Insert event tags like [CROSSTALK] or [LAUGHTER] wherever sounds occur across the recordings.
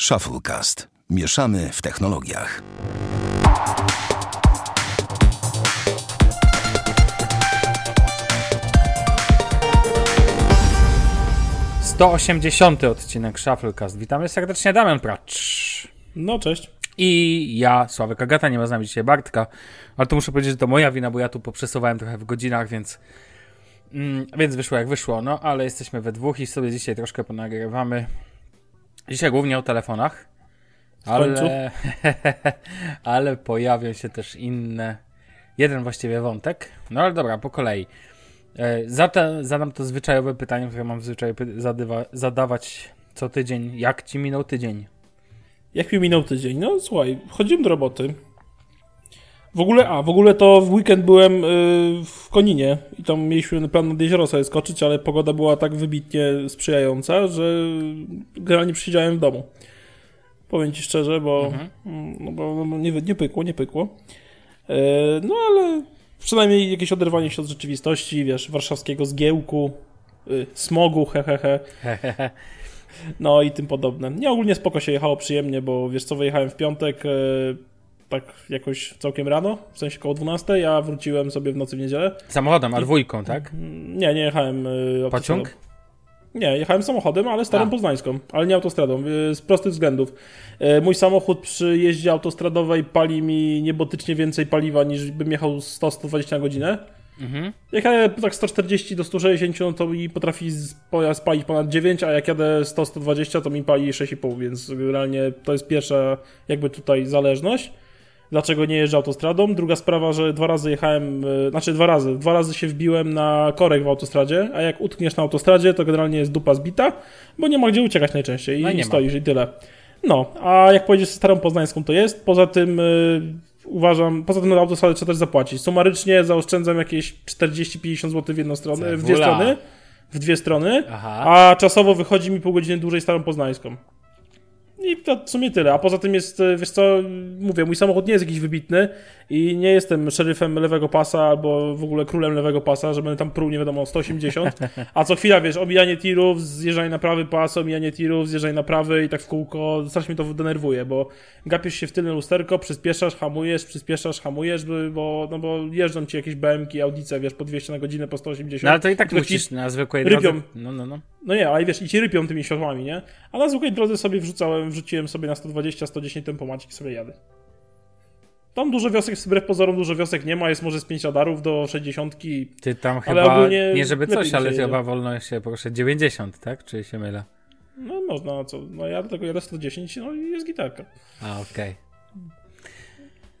Shufflecast. Mieszamy w technologiach. Sto osiemdziesiąty odcinek Shufflecast. Witamy serdecznie, Damian Pracz. No, cześć. I ja, Sławek Agata, nie ma z nami dzisiaj Bartka, ale to muszę powiedzieć, że to moja wina, bo ja tu poprzesuwałem trochę w godzinach, więc mm, więc wyszło jak wyszło, no ale jesteśmy we dwóch i sobie dzisiaj troszkę ponagrywamy. Dzisiaj głównie o telefonach, ale, [LAUGHS] ale pojawią się też inne, jeden właściwie wątek, no ale dobra, po kolei. E, zadam to zwyczajowe pytanie, które mam zwyczaj zadywa, zadawać co tydzień. Jak ci minął tydzień? Jak mi minął tydzień? No słuchaj, chodziłem do roboty. W ogóle, a w ogóle to w weekend byłem y, w Koninie i tam mieliśmy plan nad jezioro sobie skoczyć, ale pogoda była tak wybitnie sprzyjająca, że generalnie przysiedziałem w domu. Powiem ci szczerze, bo, Mhm. no, bo no, nie, nie pykło, nie pykło. E, no ale przynajmniej jakieś oderwanie się od rzeczywistości, wiesz, warszawskiego zgiełku, y, smogu, hehehe. [LAUGHS] No i tym podobne. Nie, ogólnie spoko się jechało przyjemnie, bo wiesz co, wyjechałem w piątek e, tak jakoś całkiem rano, w sensie koło 12, a wróciłem sobie w nocy w niedzielę. Samochodem, a dwójką, tak? Mm, Nie, nie jechałem autostradą. Pociąg? Nie, jechałem samochodem, ale starą A. poznańską, ale nie autostradą, e, z prostych względów. E, Mój samochód przy jeździe autostradowej pali mi niebotycznie więcej paliwa niż bym jechał 100-120 na godzinę. Mhm. Jak jadę tak 140 do 160, no to mi potrafi z- po- spalić ponad 9, a jak jadę 100-120, to mi pali 6,5, więc generalnie to jest pierwsza jakby tutaj zależność. Dlaczego nie jeżdżę autostradą? Druga sprawa, że dwa razy jechałem, e, znaczy dwa razy, dwa razy się wbiłem na korek w autostradzie, a jak utkniesz na autostradzie, to generalnie jest dupa zbita, bo nie ma gdzie uciekać najczęściej No i i, nie i ma. stoisz i tyle. No, a jak pojedziesz starą poznańską, to jest. Poza tym y, uważam, poza tym na autostradę trzeba też zapłacić. Sumarycznie zaoszczędzam jakieś 40-50 zł w jedną stronę, w dwie Cebula. strony. W dwie strony, Aha. a czasowo wychodzi mi pół godziny dłużej starą poznańską. I to w sumie tyle. A poza tym jest, y, wiesz co, mówię, mój samochód nie jest jakiś wybitny i nie jestem szeryfem lewego pasa albo w ogóle królem lewego pasa, że będę tam pruł nie wiadomo 180. A co chwila, wiesz, omijanie tirów, zjeżdżanie na prawy pas, omijanie tirów, zjeżdżanie na prawy i tak w kółko. Strasznie mnie to denerwuje, bo gapisz się w tylne lusterko, przyspieszasz, hamujesz, przyspieszasz, hamujesz, bo, no bo jeżdżą ci jakieś BM-ki, Audice, wiesz, po 200 na godzinę, po 180. No ale to i tak musisz na zwykłej rypią. drodze... No, no, no. No nie, ale wiesz, i ci rypią tymi światłami, nie? A na zwykłej drodze sobie wrzucałem, wrzuciłem sobie na 120, 110 tempomacik i sobie jadę. Tam dużo wiosek, wbrew pozorom dużo wiosek nie ma, jest może z 5 radarów do 60. Ty tam Ale chyba, ogólnie nie żeby coś, ale chyba wolno się, proszę, 90, tak? Czy się mylę? No można, co? No ja do tego jadę 110, no i jest gitarka. A, okej.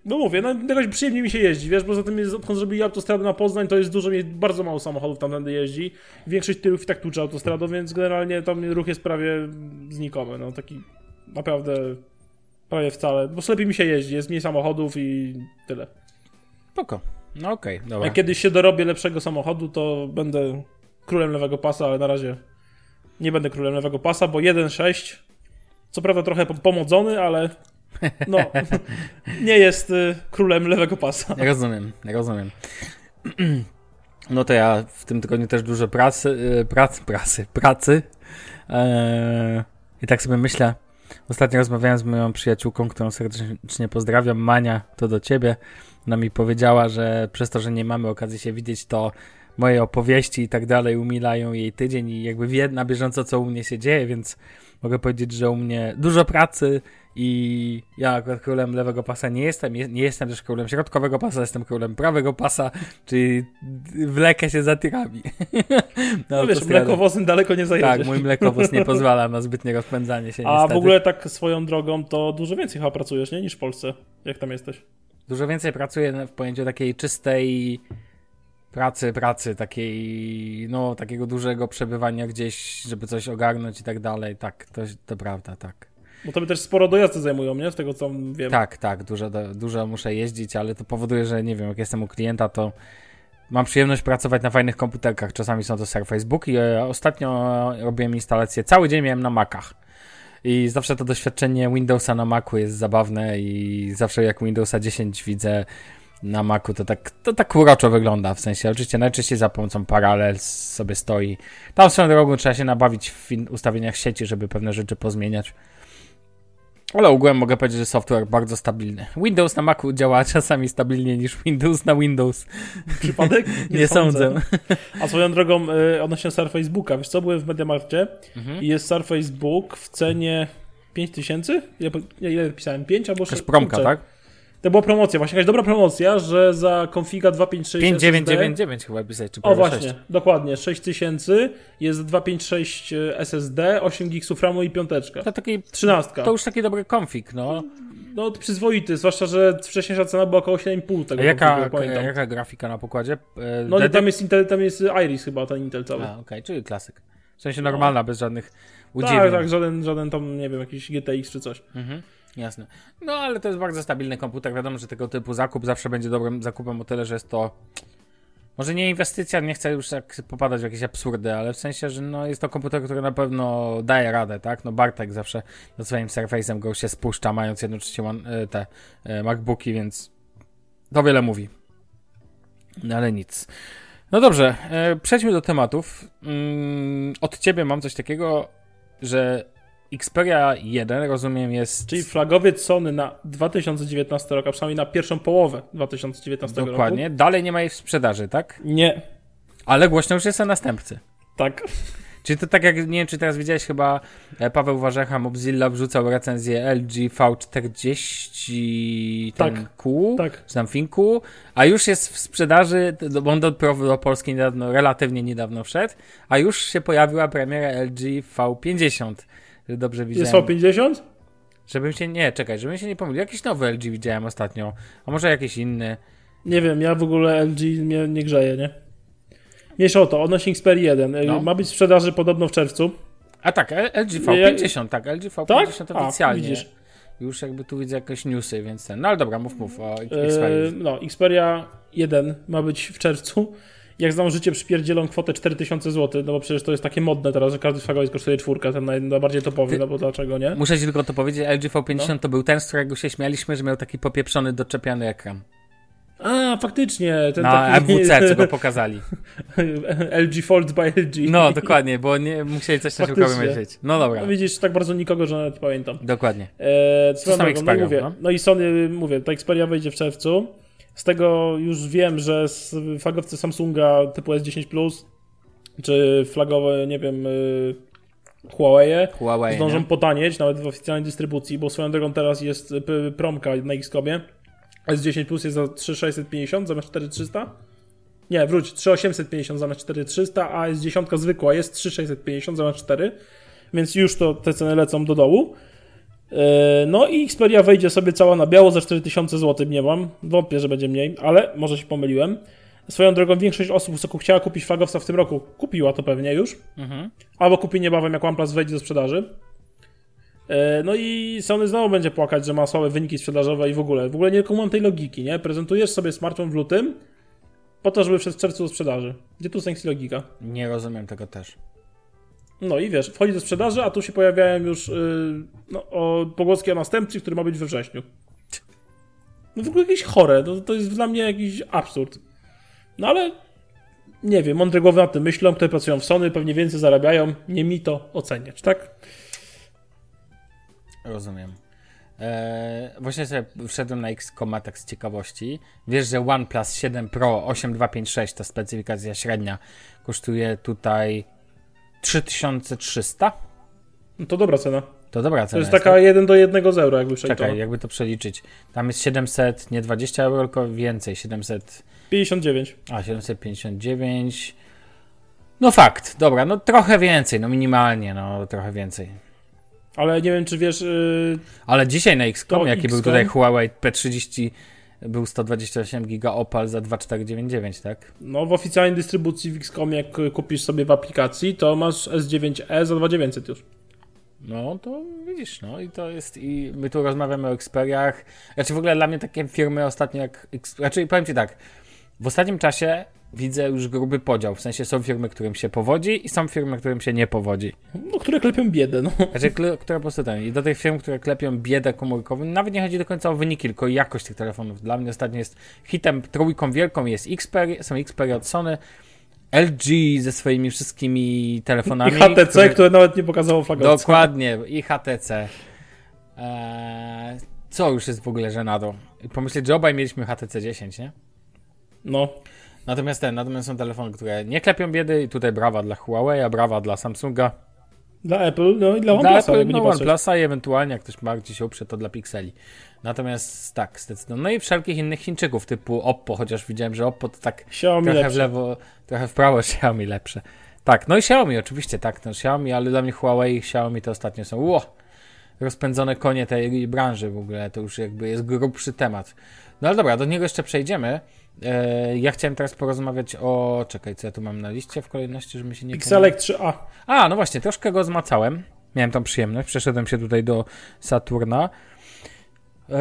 No mówię, no jakoś przyjemnie mi się jeździ, wiesz, poza tym jest, odkąd zrobili autostradę na Poznań, to jest dużo, jest bardzo mało samochodów tamtędy jeździ. Większość tyrów i tak tłucze autostradą, więc generalnie tam ruch jest prawie znikomy, no taki naprawdę prawie wcale, bo lepiej mi się jeździ, jest mniej samochodów i tyle. Spoko. No okej, dobra. Jak kiedyś się dorobię lepszego samochodu, to będę królem lewego pasa, ale na razie nie będę królem lewego pasa, bo 1.6, co prawda trochę pom- pomodzony, ale no, [LAUGHS] nie jest y, królem lewego pasa. Rozumiem, rozumiem. [CLEARS THROAT] No to ja w tym tygodniu też dużo pracy, y, pracy, pracy, pracy. Eee, I tak sobie myślę, ostatnio rozmawiałem z moją przyjaciółką, którą serdecznie pozdrawiam, Mania, to do ciebie. Ona mi powiedziała, że przez to, że nie mamy okazji się widzieć, to moje opowieści i tak dalej umilają jej tydzień i jakby wie na bieżąco, co u mnie się dzieje, więc mogę powiedzieć, że u mnie dużo pracy i ja akurat królem lewego pasa nie jestem, je- nie jestem też królem środkowego pasa, jestem królem prawego pasa, czyli wlekę się za tirami. [LAUGHS] No, wiesz, autostradę. mlekowozem daleko nie zajedziesz. Tak, mój mlekowóz nie [LAUGHS] pozwala na zbytnie rozpędzanie się A niestety. w ogóle tak swoją drogą, to dużo więcej chyba pracujesz, nie? Niż w Polsce. Jak tam jesteś? Dużo więcej pracuję w pojęciu takiej czystej pracy, pracy, takiej, no, takiego dużego przebywania gdzieś, żeby coś ogarnąć i tak dalej. Tak, to, to prawda, tak. Bo to by też sporo dojazdy zajmują, nie? Z tego co wiem. Tak, tak, dużo, dużo muszę jeździć, ale to powoduje, że nie wiem, jak jestem u klienta, to mam przyjemność pracować na fajnych komputerkach. Czasami są to Surface Book i e, ostatnio robiłem instalację, cały dzień miałem na Macach. I zawsze to doświadczenie Windowsa na Macu jest zabawne i zawsze jak Windowsa 10 widzę na Macu, to tak, to tak uroczo wygląda, w sensie oczywiście najczęściej za pomocą Parallels sobie stoi. Tam swoją drogą trzeba się nabawić w ustawieniach sieci, żeby pewne rzeczy pozmieniać. Ale ogółem mogę powiedzieć, że software bardzo stabilny. Windows na Macu działa [LAUGHS] czasami stabilniej niż Windows na Windows. Przypadek? [LAUGHS] Nie, Nie sądzę. sądzę. A swoją drogą y, odnośnie Surface Booka, wiesz co, byłem w Mediamarkcie mhm. i jest Surface Book w cenie 5000? Ile, ile pisałem? 5 albo 6? Jakaś promka, tak? To była promocja, właśnie jakaś dobra promocja, że za konfiga 256 5999 chyba pisać, czy O właśnie, 6. dokładnie, 6000 jest 256 SSD, 8 GB RAMu i piąteczka. To taki 13. To już taki dobry konfig, no. No przyzwoity, zwłaszcza, że wcześniejsza cena była około 7,5 tego. A jaka, jaka grafika na pokładzie? E, no tam jest, Intel, tam jest Iris chyba, ten Intel cały. A, okej, okay, czyli klasyk. W sensie normalna, no. bez żadnych udziwnień. Tak, tak, żaden, żaden tam, nie wiem, jakiś GTX czy coś. Mhm. Jasne. No ale to jest bardzo stabilny komputer. Wiadomo, że tego typu zakup zawsze będzie dobrym zakupem o tyle, że jest to może nie inwestycja, nie chcę już tak popadać w jakieś absurdy, ale w sensie, że no jest to komputer, który na pewno daje radę, tak? No Bartek zawsze nad swoim Surface'em go się spuszcza, mając jednocześnie e, te e, MacBooki, więc to wiele mówi. No ale nic. No dobrze, e, przejdźmy do tematów. Mm, od ciebie mam coś takiego, że Xperia 1, rozumiem, jest. Czyli flagowiec Sony na 2019 rok, a przynajmniej na pierwszą połowę 2019 Dokładnie. roku. Dokładnie. Dalej nie ma jej w sprzedaży, tak? Nie. Ale głośno już jest o następcy. Tak. Czyli to tak jak, nie wiem czy teraz widziałeś chyba, e, Paweł Warzecha, Mobzilla wrzucał recenzję LG V40 tak, Q, tak. czy tam Finku, a już jest w sprzedaży, bo on do, do Polski niedawno, relatywnie niedawno wszedł, a już się pojawiła premiera LG V50 że dobrze widziałem. Jest V50? Żebym się, nie, czekaj, żebym się nie pomylił. Jakiś nowy LG widziałem ostatnio, a może jakiś inny. Nie wiem, ja w ogóle LG mnie nie grzeje, nie? Mniejsza o to, odnośnie Xperia 1. No. Ma być w sprzedaży podobno w czerwcu. A tak, LG V50, ja... tak, LG V50 tak? oficjalnie. A, widzisz. Już jakby tu widzę jakieś newsy, więc ten. No ale dobra, mów, mów o Xperia. Yy, no, Xperia 1 ma być w czerwcu jak znam życie, przypierdzielą kwotę 4000 zł, no bo przecież to jest takie modne teraz, że każdy szwagowiec kosztuje czwórkę, ten najbardziej topowy, Ty, no bo dlaczego nie? Muszę ci tylko to powiedzieć, LG V50 no. to był ten, z którego się śmialiśmy, że miał taki popieprzony, doczepiany ekran. A, faktycznie. Ten no, taki... MWC, co go pokazali. [LAUGHS] LG Fold by LG. No, dokładnie, bo nie musieli coś na siłkowo myśleć. No dobra. No, widzisz, tak bardzo nikogo, że nawet pamiętam. Dokładnie. E, co tam no, mówię, no? no i Sony, mówię, ta Xperia wejdzie w czerwcu. Z tego już wiem, że flagowce Samsunga typu S10 Plus, czy flagowe, nie wiem, y, Huawei, Huawei zdążą nie? potanieć, nawet w oficjalnej dystrybucji, bo swoją drogą teraz jest promka na Xcomie. S10 Plus jest za 3650 zamiast 4300. Nie, wróć, 3850 zamiast 4300, a S10 zwykła jest 3650 zamiast 4, więc już to te ceny lecą do dołu. E, no i Xperia wejdzie sobie cała na biało za 4000 zł, nie mam. Wątpię, że będzie mniej, ale może się pomyliłem. Swoją drogą większość osób, co chciała kupić flagowca w tym roku, kupiła to pewnie już. Mhm. Albo kupi niebawem, jak OnePlus wejdzie do sprzedaży. E, no i Sony znowu będzie płakać, że ma słabe wyniki sprzedażowe i w ogóle. W ogóle nie kumam tej logiki, nie? Prezentujesz sobie smartfon w lutym po to, żeby przed czerwcu do sprzedaży. Gdzie tu sens logika? Nie rozumiem tego też. No i wiesz, wchodzi do sprzedaży, a tu się pojawiają już yy, no, o, pogłoski o następcy, który ma być we wrześniu. No w ogóle jakieś chore, to, to jest dla mnie jakiś absurd. No ale nie wiem, mądre głowy nad tym myślą, które pracują w Sony, pewnie więcej zarabiają, nie mi to oceniać, tak? Rozumiem. Eee, właśnie sobie wszedłem na X.com tak z ciekawości. Wiesz, że OnePlus 7 Pro 8256, ta specyfikacja średnia, kosztuje tutaj 3300? No to dobra cena. To dobra cena. To jest taka tak? 1 do 1 z euro, jakby przeliczyć. Czekaj, jakby to przeliczyć. Tam jest 700, nie 20 euro, tylko więcej, 700... 59. A, 759. No fakt, dobra, no trochę więcej, no minimalnie, no trochę więcej. Ale nie wiem, czy wiesz... Yy... Ale dzisiaj na XCOM, jaki był tutaj Huawei P30 był 128 giga Opal za 2499, tak? No w oficjalnej dystrybucji w XCOM jak kupisz sobie w aplikacji, to masz S9e za 2900 już. No to widzisz, no i to jest i my tu rozmawiamy o Xperiach. Znaczy w ogóle dla mnie takie firmy ostatnio jak, znaczy powiem Ci tak, w ostatnim czasie widzę już gruby podział. W sensie są firmy, którym się powodzi i są firmy, którym się nie powodzi. No, które klepią biedę, no. Znaczy, które po prostu ten. I do tych firm, które klepią biedę komórkową, nawet nie chodzi do końca o wyniki, tylko jakość tych telefonów. Dla mnie ostatnio jest hitem, trójką wielką jest Xperia, są Xperia od Sony, LG ze swoimi wszystkimi telefonami. I HTC, które, które nawet nie pokazało flagowca. Dokładnie, i HTC. Eee co już jest w ogóle żenadą. Pomyśleć, że obaj mieliśmy HTC 10, nie? No. Natomiast ten, natomiast są telefony, które nie klepią biedy i tutaj brawa dla Huawei, brawa dla Samsunga. Dla Apple, no i dla Dla OnePlusa, Apple, jakby no. OnePlusa i ewentualnie jak ktoś bardziej się uprze, to dla Pixeli. Natomiast tak, zdecydowanie. No i wszelkich innych Chińczyków typu Oppo, chociaż widziałem, że Oppo to tak Xiaomi trochę w lepsze. lewo, trochę w prawo [LAUGHS] Xiaomi lepsze. Tak, no i Xiaomi oczywiście, tak, no Xiaomi, ale dla mnie Huawei i Xiaomi to ostatnio są ło, rozpędzone konie tej branży w ogóle, to już jakby jest grubszy temat. No ale dobra, do niego jeszcze przejdziemy. E, ja chciałem teraz porozmawiać o, czekaj, co ja tu mam na liście w kolejności, żeby się nie Pixelek 3a. a, no właśnie, troszkę go zmacałem. Miałem tą przyjemność. Przeszedłem się tutaj do Saturna. Yy,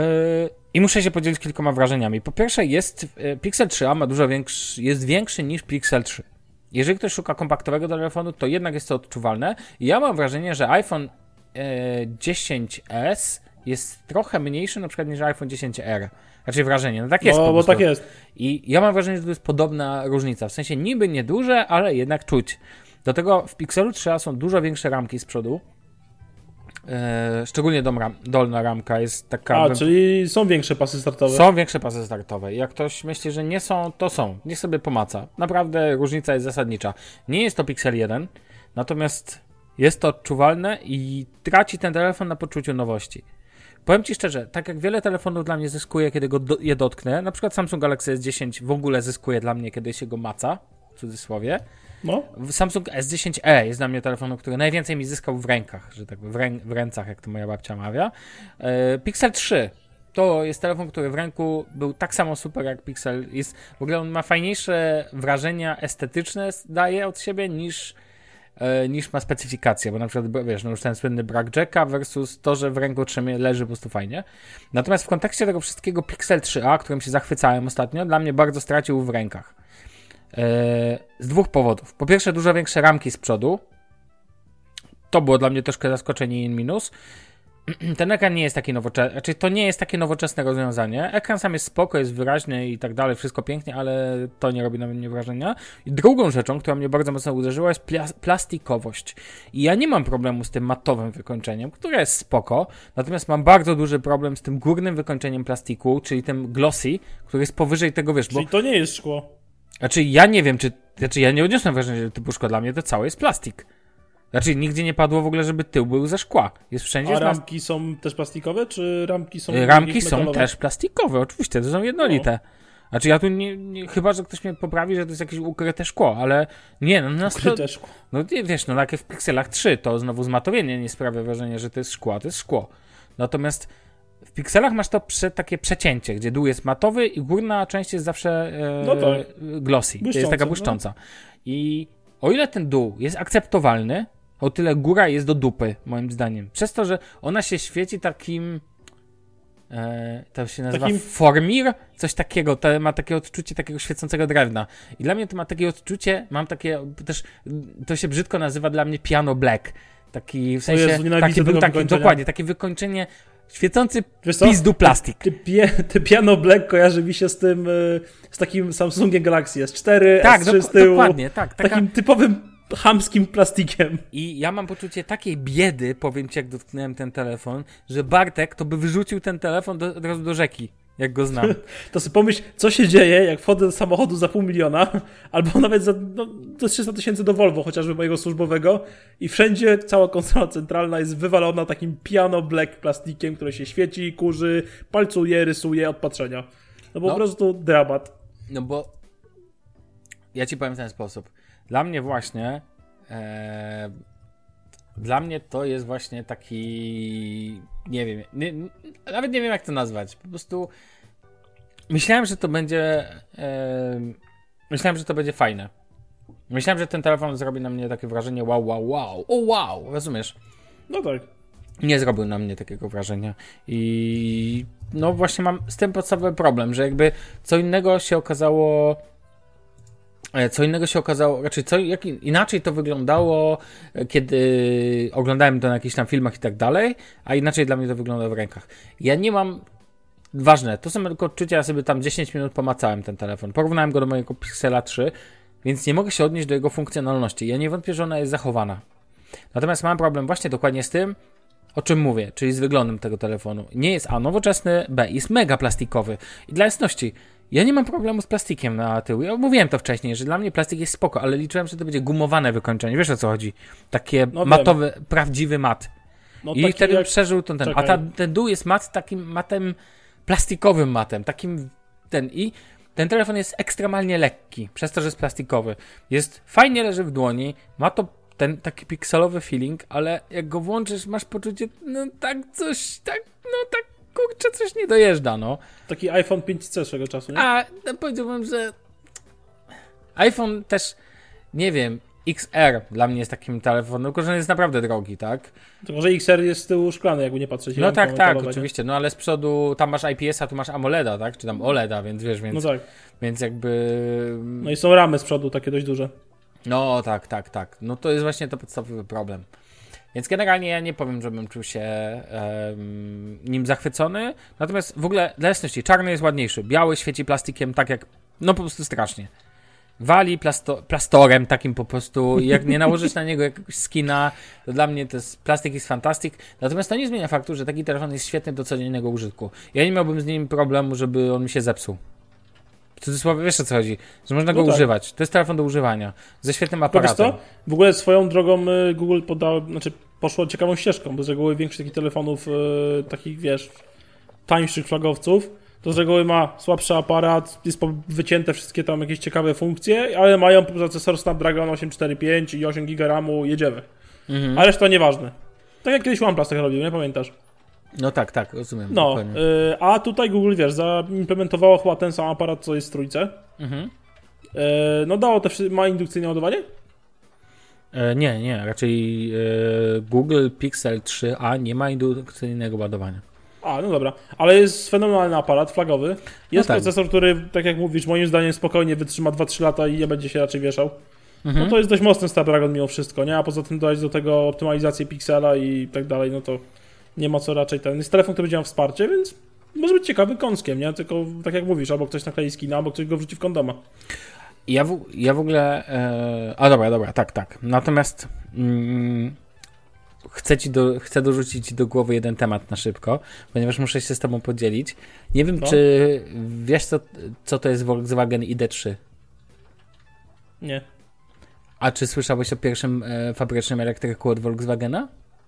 I muszę się podzielić kilkoma wrażeniami. Po pierwsze, jest yy, Pixel 3a ma dużo większy, jest większy niż Pixel 3. Jeżeli ktoś szuka kompaktowego telefonu, to jednak jest to odczuwalne. I ja mam wrażenie, że iPhone yy, 10s jest trochę mniejszy na przykład niż iPhone 10R. Raczej wrażenie. No tak jest No, bo tak jest. I ja mam wrażenie, że to jest podobna różnica. W sensie niby nieduże, ale jednak czuć. Do tego w Pixelu 3a są dużo większe ramki z przodu. Eee, szczególnie dom dolna ramka jest taka. A, bym- czyli są większe pasy startowe. Są większe pasy startowe. Jak ktoś myśli, że nie są, to są. Niech sobie pomaca. Naprawdę różnica jest zasadnicza. Nie jest to Pixel 1, natomiast jest to odczuwalne i traci ten telefon na poczuciu nowości. Powiem Ci szczerze, tak jak wiele telefonów dla mnie zyskuje, kiedy go do, je dotknę, na przykład Samsung Galaxy S10 w ogóle zyskuje dla mnie, kiedy się go maca, w cudzysłowie. No. Samsung S10e jest dla mnie telefonem, który najwięcej mi zyskał w rękach, że tak w, rę, w ręcach, jak to moja babcia mawia. E, Pixel 3 to jest telefon, który w ręku był tak samo super jak Pixel. Jest, w ogóle on ma fajniejsze wrażenia estetyczne, daje od siebie niż, niż ma specyfikację, bo na przykład, wiesz, no już ten słynny brak jacka versus to, że w ręku trzymie, leży po prostu fajnie. Natomiast w kontekście tego wszystkiego Pixel 3a, którym się zachwycałem ostatnio, dla mnie bardzo stracił w rękach. E, Z dwóch powodów. Po pierwsze, dużo większe ramki z przodu. To było dla mnie troszkę zaskoczenie i minus. [CLEARS THROAT] Ten ekran nie jest taki nowoczesny, znaczy to nie jest takie nowoczesne rozwiązanie. Ekran sam jest spoko, jest wyraźny i tak dalej, wszystko pięknie, ale to nie robi na mnie wrażenia. I drugą rzeczą, która mnie bardzo mocno uderzyła, jest plas- plastikowość. I ja nie mam problemu z tym matowym wykończeniem, które jest spoko, natomiast mam bardzo duży problem z tym górnym wykończeniem plastiku, czyli tym glossy, który jest powyżej tego, wiesz, bo Czyli to nie jest szkło. znaczy, ja nie wiem, czy. Znaczy, ja nie odniosłem wrażenia, że typu szkła. Dla mnie to całe jest plastik. Znaczy, nigdzie nie padło w ogóle, żeby tył był ze szkła. Jest wszędzie. A ramki są też plastikowe, czy ramki są Ramki jakieś są też plastikowe, oczywiście, to są jednolite. Znaczy, ja tu nie, nie. Chyba, że ktoś mnie poprawi, że to jest jakieś ukryte szkło, ale nie, no na sto, Ukryte szkło. No nie, wiesz, no takie w pikselach 3 to znowu zmatowienie nie sprawia wrażenia, że to jest szkło, to jest szkło. Natomiast w pikselach masz to prze, takie przecięcie, gdzie dół jest matowy i górna część jest zawsze e, No tak. glossy. to jest Błyszcząca, taka no. błyszcząca. I o ile ten dół jest akceptowalny, o tyle góra jest do dupy, moim zdaniem. Przez to, że ona się świeci takim. E, to się nazywa Takim- formir, coś takiego, to ma takie odczucie takiego świecącego drewna. I dla mnie to ma takie odczucie, mam takie, też, to się brzydko nazywa dla mnie piano black. Taki, w sensie, Jezu, taki był taki, dokładnie, takie wykończenie, świecący pizdu plastik. Ty, pie, ty piano black kojarzy mi się z tym, y, z takim Samsungiem Galaxy S4, Tak, S3 z dok- tyłu. dokładnie, tak. Taka, Takim typowym chamskim plastikiem. I ja mam poczucie takiej biedy, powiem ci, jak dotknąłem ten telefon, że Bartek to by wyrzucił ten telefon do, od razu do rzeki, jak go znam. [LAUGHS] To sobie pomyśl, co się dzieje, jak wchodzę do samochodu za pół miliona, albo nawet za no, to 300 tysięcy do Volvo, chociażby mojego służbowego, i wszędzie cała konsola centralna jest wywalona takim piano black plastikiem, które się świeci, kurzy, palcuje, rysuje od patrzenia. No po No. prostu dramat. No bo ja ci powiem w ten sposób. Dla mnie właśnie e, dla mnie to jest właśnie taki nie wiem, nie, nawet nie wiem jak to nazwać. Po prostu myślałem, że to będzie e, myślałem, że to będzie fajne. Myślałem, że ten telefon zrobi na mnie takie wrażenie wow, wow, wow. O wow, rozumiesz? No tak. nie zrobił na mnie takiego wrażenia. I no właśnie mam z tym podstawowy problem, że jakby co innego się okazało. E, Co innego się okazało, raczej co, jak in- inaczej to wyglądało, e, kiedy oglądałem to na jakichś tam filmach i tak dalej, a inaczej dla mnie to wygląda w rękach. Ja nie mam. Ważne, to są tylko odczucia, ja sobie tam 10 minut pomacałem ten telefon. Porównałem go do mojego Pixela 3, więc nie mogę się odnieść do jego funkcjonalności. Ja nie wątpię, że ona jest zachowana. Natomiast mam problem właśnie dokładnie z tym, O czym mówię, czyli z wyglądem tego telefonu. Nie jest A nowoczesny, B jest mega plastikowy. I dla jasności, ja nie mam problemu z plastikiem na tył. Ja mówiłem to wcześniej, że dla mnie plastik jest spoko, ale liczyłem, że to będzie gumowane wykończenie. Wiesz o co chodzi? Takie No wiem. matowe, prawdziwy mat. No, I wtedy jak- przeżył ten, ten. A ta, ten dół jest mat takim matem plastikowym matem, takim ten i ten telefon jest ekstremalnie lekki, przez to, że jest plastikowy. Jest fajnie leży w dłoni, ma to ten taki pikselowy feeling, ale jak go włączysz, masz poczucie, no tak coś, tak, no tak kurczę, coś nie dojeżdża, no. Taki iPhone 5C swego czasu, nie? A no, powiedziałbym, że iPhone też, nie wiem, XR dla mnie jest takim telefonem, tylko że on jest naprawdę drogi, tak? Tylko, że XR jest z tyłu szklany, jakby nie patrzeć. No tak, tak, oczywiście. No ale z przodu tam masz IPS-a, tu masz AMOLEDa, tak? Czy tam OLEDa, więc wiesz, więc, No tak. więc jakby. No i są ramy z przodu takie dość duże. No tak, tak, tak. No to jest właśnie to podstawowy problem. Więc generalnie ja nie powiem, żebym czuł się em, nim zachwycony. Natomiast w ogóle dla jasności, czarny jest ładniejszy. Biały świeci plastikiem tak jak. No po prostu strasznie. Wali plasto, plastorem takim po prostu. Jak nie nałożysz na niego jakiegoś skina, to dla mnie to jest plastik jest fantastic. Natomiast to nie zmienia faktu, że taki telefon jest świetny do codziennego użytku. Ja nie miałbym z nim problemu, żeby on mi się zepsuł. Cudzysłowie, wiesz o co chodzi? Że można go No tak. używać. To jest telefon do używania. Ze świetnym aparatem. co? W ogóle swoją drogą y, Google podał, znaczy poszło ciekawą ścieżką, bo z reguły większość takich telefonów, y, takich wiesz, tańszych flagowców, to z reguły ma słabszy aparat, jest wycięte wszystkie tam jakieś ciekawe funkcje, ale mają procesor Snapdragon 845 i 8 GB RAMu, jedziemy. Mhm. A reszta nieważne. Tak jak kiedyś OnePlus tak robił, nie pamiętasz? No tak, tak, rozumiem. No, y, a tutaj Google, wiesz, zaimplementowało chyba ten sam aparat, co jest w trójce. Mhm. Y, no dało też, ma indukcyjne ładowanie? E, nie, nie, raczej e, Google Pixel 3a nie ma indukcyjnego ładowania. A, no dobra. Ale jest fenomenalny aparat, flagowy. Jest tak. procesor, który, tak jak mówisz, moim zdaniem spokojnie wytrzyma 2-3 lata i nie będzie się raczej wieszał. Mhm. No to jest dość mocny Snapdragon mimo wszystko, nie? A poza tym dodać do tego optymalizację piksela i tak dalej, no to nie ma co raczej ten. Jest telefon, który będzie miał wsparcie, więc może być ciekawy kąskiem, nie? Tylko tak jak mówisz, albo ktoś naklei skina, albo ktoś go wrzuci w kondoma. Ja w, ja w ogóle. E, a dobra, dobra, tak, tak. Natomiast mm, chcę, ci do, chcę dorzucić ci do głowy jeden temat na szybko, ponieważ muszę się z Tobą podzielić. Nie wiem, No. czy wiesz, co, co to jest Volkswagen ID3. Nie. A czy słyszałeś o pierwszym e, fabrycznym elektryku od Volkswagena?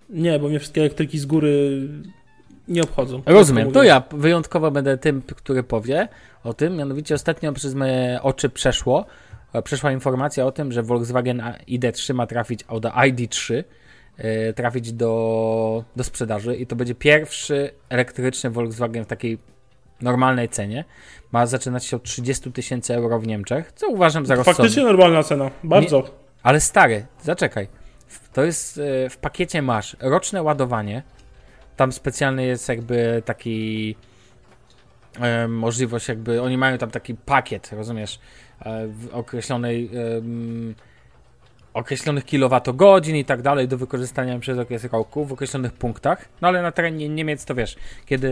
Nie, bo mnie wszystkie elektryki z góry nie obchodzą. Rozumiem. To ja wyjątkowo będę tym, który powie o tym. Mianowicie ostatnio przez moje oczy przeszło, e, przeszła informacja o tym, że Volkswagen ID3 ma trafić, Audi ID3 e, trafić do, do sprzedaży i to będzie pierwszy elektryczny Volkswagen w takiej normalnej cenie. Ma zaczynać się od 30 tysięcy euro w Niemczech, co uważam za rozsądne. Faktycznie normalna cena. Bardzo. Ale stary, zaczekaj. To jest e, w pakiecie masz roczne ładowanie. Tam specjalny jest jakby taki e, możliwość jakby oni mają tam taki pakiet, rozumiesz, e, w określonej określonych kilowatogodzin i tak dalej do wykorzystania przez okres roku w określonych punktach. No ale na terenie Niemiec to wiesz, kiedy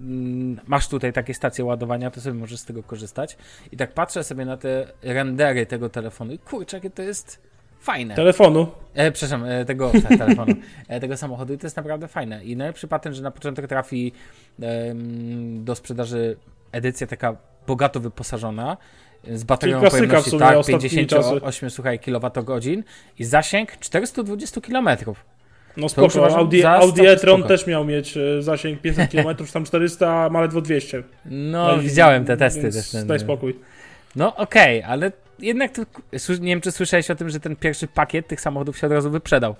mm, masz tutaj takie stacje ładowania, to sobie możesz z tego korzystać. I tak patrzę sobie na te rendery tego telefonu i kurczę, jakie to jest fajne. Telefonu. E, przepraszam, e, tego [LAUGHS] te, telefonu, e, tego samochodu i to jest naprawdę fajne. I najlepszy patent, że na początek trafi do sprzedaży edycja taka bogato wyposażona z baterią pojemności sumie tak, ostatnimi 58 słuchaj, kWh i zasięg 420 km. No spoko, Audi, Audi całkiem e-tron też miał mieć e, zasięg 500 km, tam 400, a ma ledwo 200. No, i- widziałem te testy więc też. Ten, Daj spokój. No okej, ale jednak to, nie wiem, czy słyszałeś o tym, że ten pierwszy pakiet tych samochodów się od razu wyprzedał.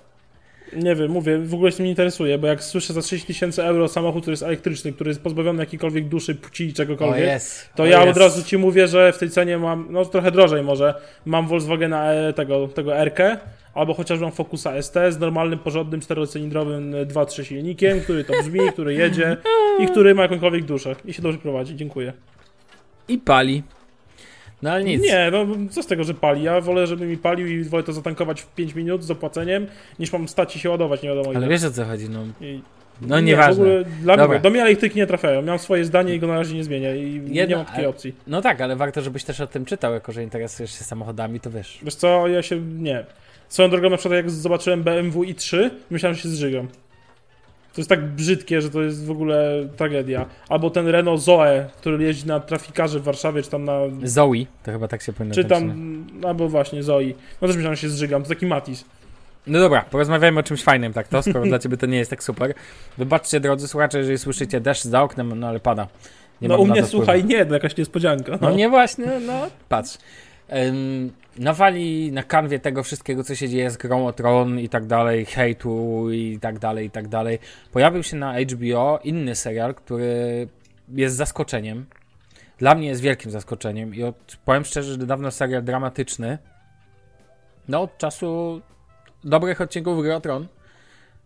Nie wiem, mówię, w ogóle się mnie nie interesuje, bo jak słyszę za 30 tysięcy euro samochód, który jest elektryczny, który jest pozbawiony jakiejkolwiek duszy, płci, czegokolwiek, jest. to ja od razu ci mówię, że w tej cenie mam, no trochę drożej może, mam Volkswagena e, tego, tego R, albo chociaż mam Focusa ST z normalnym, porządnym, czterocylindrowym e, 2.3 silnikiem, który to brzmi, który jedzie i który ma jakąkolwiek duszę i się dobrze prowadzi. Dziękuję. I pali. No ale nic. Nie, no co z tego, że pali? Ja wolę, żeby mi palił i wolę to zatankować w 5 minut z opłaceniem, niż mam stać i się ładować nie wiadomo ile. Ale wiesz o co chodzi, no. I, No nie, w nieważne. ogóle dla Dobra. mnie, do mnie elektryki nie trafiają. Miałem swoje zdanie i go na razie nie zmienię i nie mam takiej opcji. No tak, ale warto, żebyś też o tym czytał, jako że interesujesz się samochodami, to wiesz. Wiesz co, ja się, nie. Swoją drogą na przykład jak zobaczyłem BMW i3, myślałem, że się zżygam. To jest tak brzydkie, że to jest w ogóle tragedia. Albo ten Renault Zoe, który jeździ na trafikarze w Warszawie, czy tam na... Zoe, to chyba tak się powinno Czy napisać. tam, albo właśnie Zoe. No też myślałem, że się zżygam, to taki Matis. No dobra, porozmawiajmy o czymś fajnym, tak to, skoro dla ciebie to nie jest tak super. Wybaczcie, drodzy słuchacze, jeżeli słyszycie deszcz za oknem, no ale pada. Nie no u mnie, słuchaj, nie, to jakaś niespodzianka. No nie właśnie, no patrz. Ym, nawali na kanwie tego wszystkiego, co się dzieje z grą o Tron i tak dalej, hejtu i tak dalej, i tak dalej. Pojawił się na HBO inny serial, który jest zaskoczeniem. Dla mnie jest wielkim zaskoczeniem i od, powiem szczerze, że dawno serial dramatyczny. No, od czasu dobrych odcinków gry o Tron.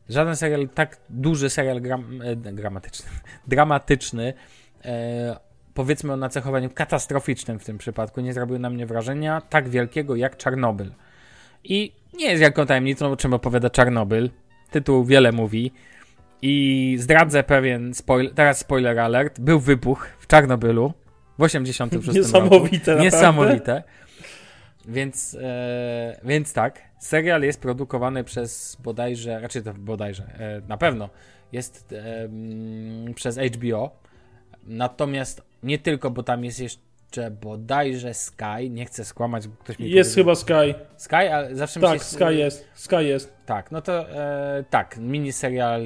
Żaden serial, tak duży serial gram, e, gramatyczny, [LAUGHS] dramatyczny, e, powiedzmy o nacechowaniu katastroficznym w tym przypadku, nie zrobił na mnie wrażenia tak wielkiego jak Czarnobyl. I nie jest wielką tajemnicą, o czym opowiada Czarnobyl. Tytuł wiele mówi. I zdradzę pewien spoiler, teraz spoiler alert. Był wybuch w Czarnobylu w 86 roku. Niesamowite, naprawdę. Niesamowite. Więc, e, więc tak, serial jest produkowany przez bodajże, raczej to bodajże, e, na pewno jest e, mm, przez HBO. Natomiast nie tylko, bo tam jest jeszcze bodajże Sky, nie chcę skłamać, bo ktoś mi Jest powiedział- chyba Sky. Sky, ale zawsze mi Tak, się... Sky jest. Sky jest. Tak, no to e, tak, miniserial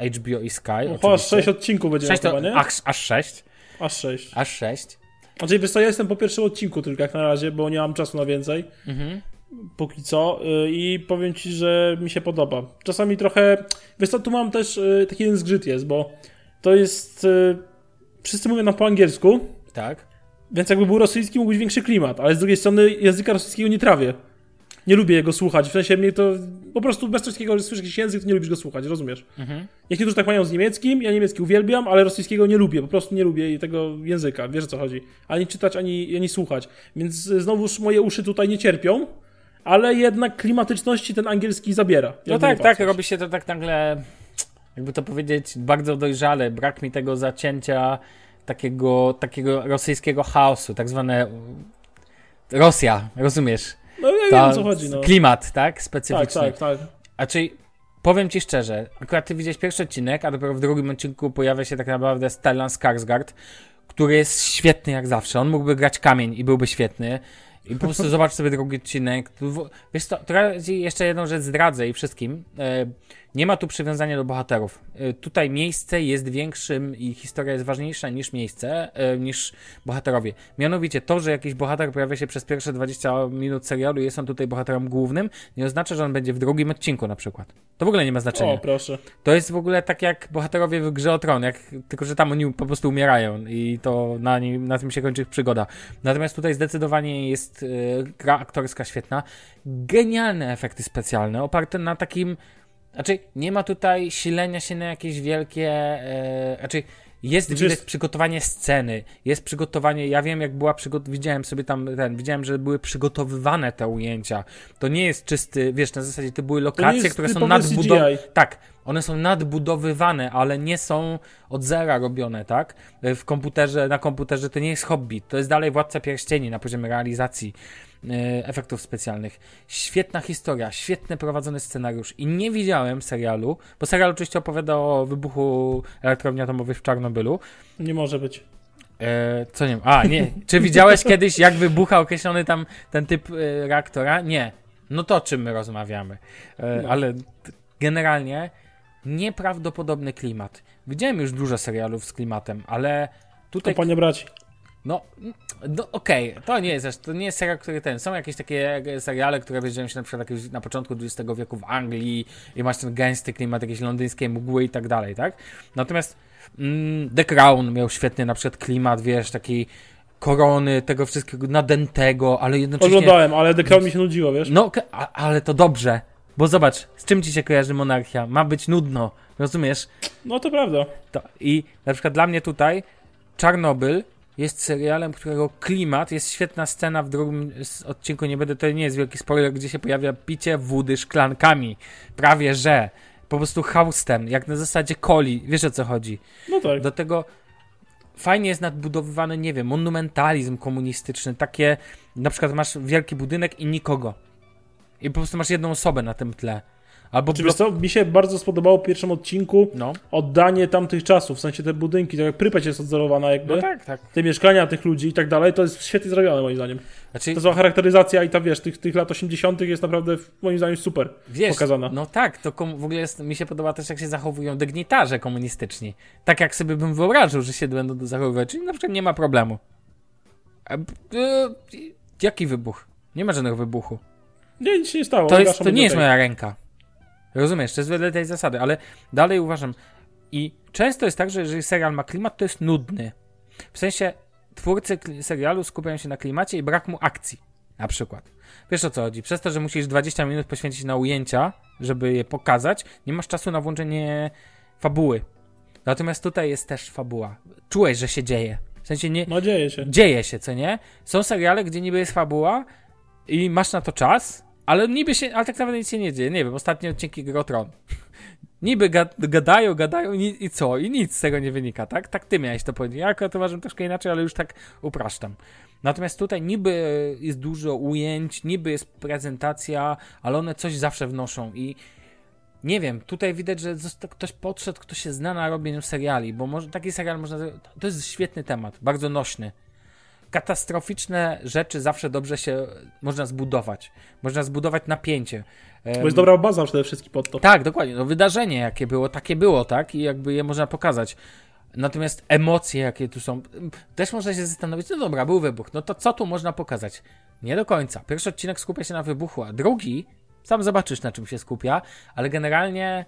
e, HBO i Sky. No, Chyba oczywiście. 6 odcinków będzie Sześć to, chyba, nie? aż, aż 6. Aż 6. Aż 6. Znaczy, wiesz co, ja jestem po pierwszym odcinku tylko jak na razie, bo nie mam czasu na więcej. Mhm. Póki co. y, I powiem ci, że mi się podoba. Czasami trochę... Wiesz co, tu mam też y, taki jeden zgrzyt jest, bo to jest... Wszyscy mówią nam po angielsku, Tak. więc jakby był rosyjski, mógł być większy klimat, ale z drugiej strony języka rosyjskiego nie trawię. Nie lubię jego słuchać, w sensie mnie to... Po prostu bez rosyjskiego, że słyszysz jakiś język, to nie lubisz go słuchać, rozumiesz? Mhm. Jak niektórzy tak mają z niemieckim, ja niemiecki uwielbiam, ale rosyjskiego nie lubię, po prostu nie lubię tego języka, wiesz o co chodzi. Ani czytać, ani, ani słuchać. Więc znowuż moje uszy tutaj nie cierpią, ale jednak klimatyczności ten angielski zabiera. No tak, tak, robi się to tak nagle, jakby to powiedzieć, bardzo dojrzale. Brak mi tego zacięcia takiego, takiego rosyjskiego chaosu, tak zwane Rosja, rozumiesz? No ja Ta- wiem co chodzi, no. Klimat, tak? Tak, Specyficzny. tak, tak. A czyli powiem ci szczerze, akurat ty widziałeś pierwszy odcinek, a dopiero w drugim odcinku pojawia się tak naprawdę Stellan Skarsgård, który jest świetny jak zawsze. On mógłby grać kamień i byłby świetny. I po prostu [LAUGHS] zobacz sobie drugi odcinek. Wiesz co, teraz jeszcze jedną rzecz zdradzę i wszystkim. Nie ma tu przywiązania do bohaterów. E, tutaj miejsce jest większym i historia jest ważniejsza niż miejsce, e, niż bohaterowie. Mianowicie to, że jakiś bohater pojawia się przez pierwsze 20 minut serialu i jest on tutaj bohaterem głównym, nie oznacza, że on będzie w drugim odcinku na przykład. To w ogóle nie ma znaczenia. O, proszę. To jest w ogóle tak jak bohaterowie w grze o Tron, jak, tylko że tam oni po prostu umierają i to na, nim, na tym się kończy ich przygoda. Natomiast tutaj zdecydowanie jest e, gra aktorska świetna, genialne efekty specjalne, oparte na takim, znaczy nie ma tutaj silenia się na jakieś wielkie, e, znaczy jest Znaczy widać jest- przygotowanie sceny, jest przygotowanie, ja wiem jak była przygotowana, widziałem sobie tam ten, widziałem, że były przygotowywane te ujęcia. To nie jest czysty, wiesz, na zasadzie to były To lokacje, jest które są nadbudowane. Tak, one są nadbudowywane, ale nie są od zera robione, tak? W komputerze, na komputerze to nie jest hobby, to jest dalej Władca Pierścieni na poziomie realizacji e, efektów specjalnych. Świetna historia, świetnie prowadzony scenariusz i nie widziałem serialu, bo serial oczywiście opowiada o wybuchu elektrowni atomowej w Czarnobylu. Nie może być. E, co nie a nie, czy widziałeś [LAUGHS] kiedyś jak wybucha określony tam ten typ e, reaktora? Nie. No to o czym my rozmawiamy. E, No. Ale generalnie nieprawdopodobny klimat. Widziałem już dużo serialów z klimatem, ale tutaj Kompania braci. no, no okej, to nie jest aż- to nie jest serial, który ten. Są jakieś takie seriale, które wiedziałem się na przykład jakieś na początku XX wieku w Anglii i masz ten gęsty klimat, jakieś londyńskie mgły i tak dalej, tak? Natomiast mm, The Crown miał świetny na przykład klimat, wiesz, taki korony, tego wszystkiego nadętego, ale jednocześnie... Oglądałem, ale The Crown mi się nudziło, wiesz? No, a, ale to dobrze, bo zobacz, z czym ci się kojarzy monarchia? Ma być nudno, rozumiesz? No to prawda. To, I na przykład dla mnie tutaj Czarnobyl jest serialem, którego klimat, jest świetna scena w drugim odcinku, nie będę, to nie jest wielki spoiler, gdzie się pojawia picie wody szklankami. Prawie że. Po prostu haustem, jak na zasadzie coli. Wiesz o co chodzi. No tak. Do tego fajnie jest nadbudowywany, nie wiem, monumentalizm komunistyczny. Takie, na przykład masz wielki budynek i nikogo. I po prostu masz jedną osobę na tym tle. Albo Czy co, mi się bardzo spodobało w pierwszym odcinku No. oddanie tamtych czasów, w sensie te budynki, tak jak Prypeć jest odzorowana jakby, no tak, tak. te mieszkania tych ludzi i tak dalej, to jest świetnie zrobione moim zdaniem. Znaczy, To cała charakteryzacja i ta, wiesz, tych, tych lat 80. jest naprawdę moim zdaniem super wiesz, pokazana. no tak, to w ogóle jest, mi się podoba też, jak się zachowują dygnitarze komunistyczni. Tak jak sobie bym wyobraził, że się będą zachowywać, czyli na przykład nie ma problemu. A, e, jaki wybuch? Nie ma żadnego wybuchu. Nie, nic się nie stało. To, jest, to nie jest moja ręka. Rozumiesz, to jest wedle tej zasady, ale dalej uważam. I często jest tak, że jeżeli serial ma klimat, to jest nudny. W sensie twórcy serialu skupiają się na klimacie i brak mu akcji. Na przykład. Wiesz o co chodzi? Przez to, że musisz 20 minut poświęcić na ujęcia, żeby je pokazać, nie masz czasu na włączenie fabuły. Natomiast tutaj jest też fabuła. Czułeś, że się dzieje. W sensie nie, No dzieje się. dzieje się, co nie? Są seriale, gdzie niby jest fabuła i masz na to czas, ale niby się, ale tak naprawdę nic się nie dzieje. Nie wiem, ostatnie odcinki Gry o Tron. niby gad, gadają, gadają i, i co? I nic z tego nie wynika, tak? Tak ty miałeś to powiedzieć. Ja akurat uważam troszkę inaczej, ale już tak upraszczam. Natomiast tutaj niby jest dużo ujęć, niby jest prezentacja, ale one coś zawsze wnoszą i nie wiem, tutaj widać, że ktoś podszedł, kto się zna na robieniu seriali, bo może, taki serial można. To jest świetny temat, bardzo nośny. Katastroficzne rzeczy zawsze dobrze się można zbudować. Można zbudować napięcie. Bo jest dobra baza przede wszystkim pod to. Tak, dokładnie. No wydarzenie, jakie było, takie było, tak? I jakby je można pokazać. Natomiast emocje, jakie tu są, też można się zastanowić, no dobra, był wybuch, no to co tu można pokazać? Nie do końca. Pierwszy odcinek skupia się na wybuchu, a drugi, sam zobaczysz na czym się skupia, ale generalnie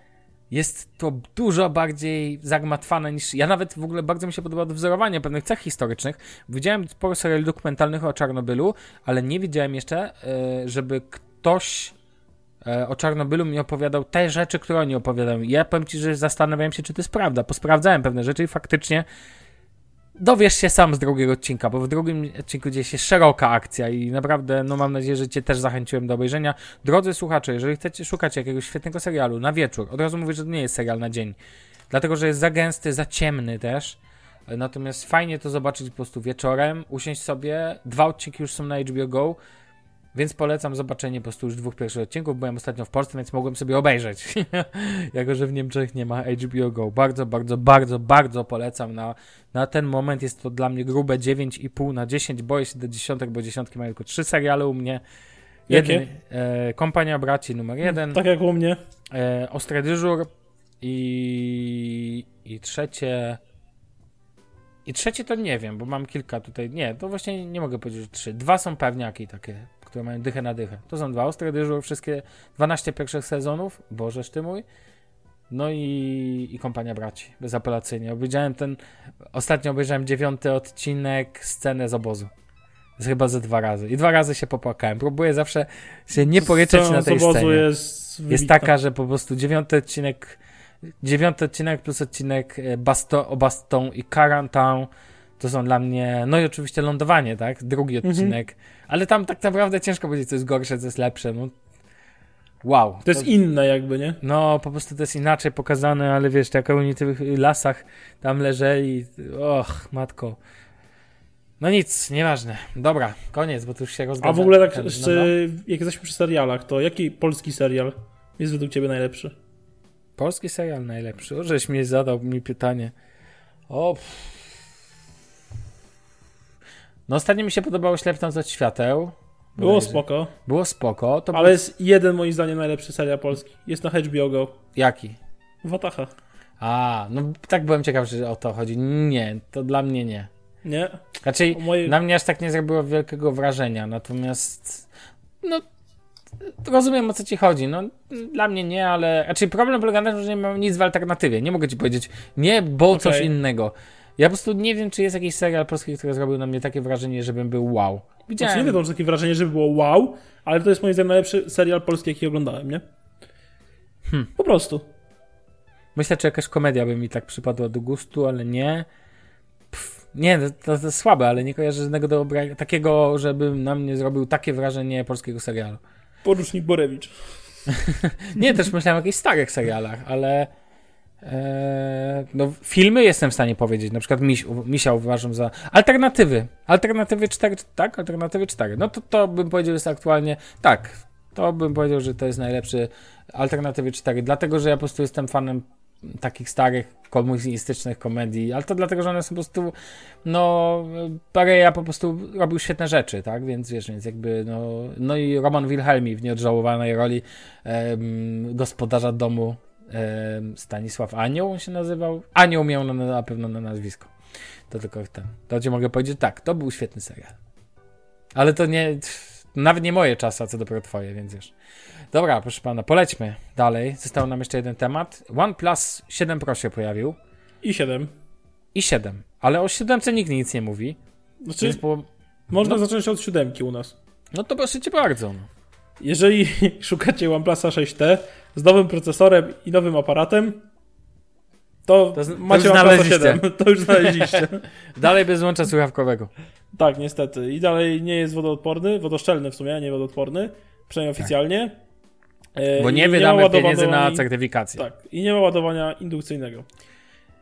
jest to dużo bardziej zagmatwane niż. Ja nawet w ogóle bardzo mi się podobało wzorowanie pewnych cech historycznych. Widziałem sporo seriali dokumentalnych o Czarnobylu, ale nie widziałem jeszcze, e, żeby ktoś e, o Czarnobylu mi opowiadał te rzeczy, które oni opowiadają. Ja powiem ci, że zastanawiałem się, czy to jest prawda. Posprawdzałem pewne rzeczy i faktycznie dowiesz się sam z drugiego odcinka, bo w drugim odcinku dzieje się szeroka akcja i naprawdę, no mam nadzieję, że cię też zachęciłem do obejrzenia. Drodzy słuchacze, jeżeli chcecie szukać jakiegoś świetnego serialu na wieczór, od razu mówię, że to nie jest serial na dzień, dlatego, że jest za gęsty, za ciemny też, natomiast fajnie to zobaczyć po prostu wieczorem, usiąść sobie, dwa odcinki już są na HBO Go, więc polecam zobaczenie po prostu już dwóch pierwszych odcinków. Byłem ostatnio w Polsce, więc mogłem sobie obejrzeć. [LAUGHS] jako, że w Niemczech nie ma HBO Go. Bardzo, bardzo, bardzo, bardzo polecam. Na, na ten moment jest to dla mnie grube 9,5 na 10. Boję się do dziesiątek, bo dziesiątki mają tylko trzy seriale u mnie. Jakie? Jeden, e, Kompania Braci numer jeden, Tak jak u mnie. e, Ostry Dyżur i, i trzecie... I trzecie to nie wiem, bo mam kilka tutaj. Nie, to właśnie nie mogę powiedzieć, że trzy. Dwa są pewniaki takie, które mają dychę na dychę. To są dwa ostre dyżur, wszystkie 12 pierwszych sezonów. Bożeż ty mój. No i, i kompania braci, bezapelacyjnie. Obejrzałem ten, ostatnio obejrzałem dziewiąty odcinek, scenę z obozu. Chyba ze dwa razy. I dwa razy się popłakałem. Próbuję zawsze się nie poryczeć na tej scenie. jest, Jest taka, że po prostu dziewiąty odcinek, dziewiąty odcinek plus odcinek e, Basto, o Baston i Carantown to są dla mnie, no i oczywiście lądowanie, tak? Drugi Mhm. odcinek, ale tam tak naprawdę ciężko powiedzieć, co jest gorsze, co jest lepsze. No. Wow. To jest inne jakby, nie? No, po prostu to jest inaczej pokazane, ale wiesz, jak oni w tych lasach tam leżeli, och, matko. No nic, nieważne. Dobra, koniec, bo tu już się A rozgadza. w ogóle tak, ten- no, no. jak jesteśmy przy serialach, to jaki polski serial jest według ciebie najlepszy? Polski serial najlepszy. O, żeś mi zadał mi pytanie. O. pff. No ostatnio mi się podobało Ślepnąc od świateł. Było Bodajże. spoko, Było spoko. To ale jest jeden moim zdaniem najlepszy serial polski. Jest na HBO Go. Jaki? Watacha. A, no tak byłem ciekaw, że o to chodzi. Nie, to dla mnie nie. Nie? Raczej moje- na mnie aż tak nie zrobiło wielkiego wrażenia, natomiast no rozumiem o co ci chodzi. No dla mnie nie, ale raczej problem polega na tym, że nie mam nic w alternatywie. Nie mogę ci powiedzieć nie, bo coś Okej. innego. Ja po prostu nie wiem, czy jest jakiś serial polski, który zrobił na mnie takie wrażenie, żebym był wow. Znaczy Widziałem. nie wiem, że takie wrażenie, żeby było wow, ale to jest moim zdaniem najlepszy serial polski, jaki oglądałem, nie? Hmm. Po prostu. Myślę, czy jakaś komedia by mi tak przypadła do gustu, ale nie. Pff, nie, to, to, to słabe, ale nie kojarzę żadnego dobrego, takiego, żeby na mnie zrobił takie wrażenie polskiego serialu. Porucznik Borewicz. [LAUGHS] Nie, też myślałem o jakichś starych serialach, ale e, no, filmy jestem w stanie powiedzieć. Na przykład Miś, Misia uważam za alternatywy. Alternatywy 4, tak? Alternatywy 4. No to, to bym powiedział jest aktualnie tak. To bym powiedział, że to jest najlepszy alternatywy 4, dlatego, że ja po prostu jestem fanem takich starych komunistycznych komedii, ale to dlatego, że one są po prostu, no, Pareja po prostu robił świetne rzeczy, tak, więc wiesz, więc jakby, no, no i Roman Wilhelmi w nieodżałowanej roli em, gospodarza domu em, Stanisław Anioł on się nazywał, Anioł miał na, na pewno na nazwisko, to tylko ten, to ci mogę powiedzieć, tak, to był świetny serial, ale to nie, nawet nie moje czasy, a co dopiero twoje, więc wiesz. Dobra, proszę pana, polećmy dalej. Został nam jeszcze jeden temat. OnePlus 7 Pro się pojawił I 7. i 7, ale o 7 nikt nic nie mówi. Znaczy, Więc było... można no- zacząć od siódemki u nas. No to proszę cię bardzo. No. Jeżeli [LAUGHS] szukacie OnePlusa 6T z nowym procesorem i nowym aparatem, to, To macie OnePlusa znaleźliście. 7. [LAUGHS] To już znaleźliście. [LAUGHS] Dalej bez łącza słuchawkowego. tak, niestety. I dalej nie jest wodoodporny, wodoszczelny w sumie, a nie wodoodporny. Przynajmniej oficjalnie. E, Bo nie wydamy ładowania- pieniędzy na certyfikację. Tak, i nie ma ładowania indukcyjnego.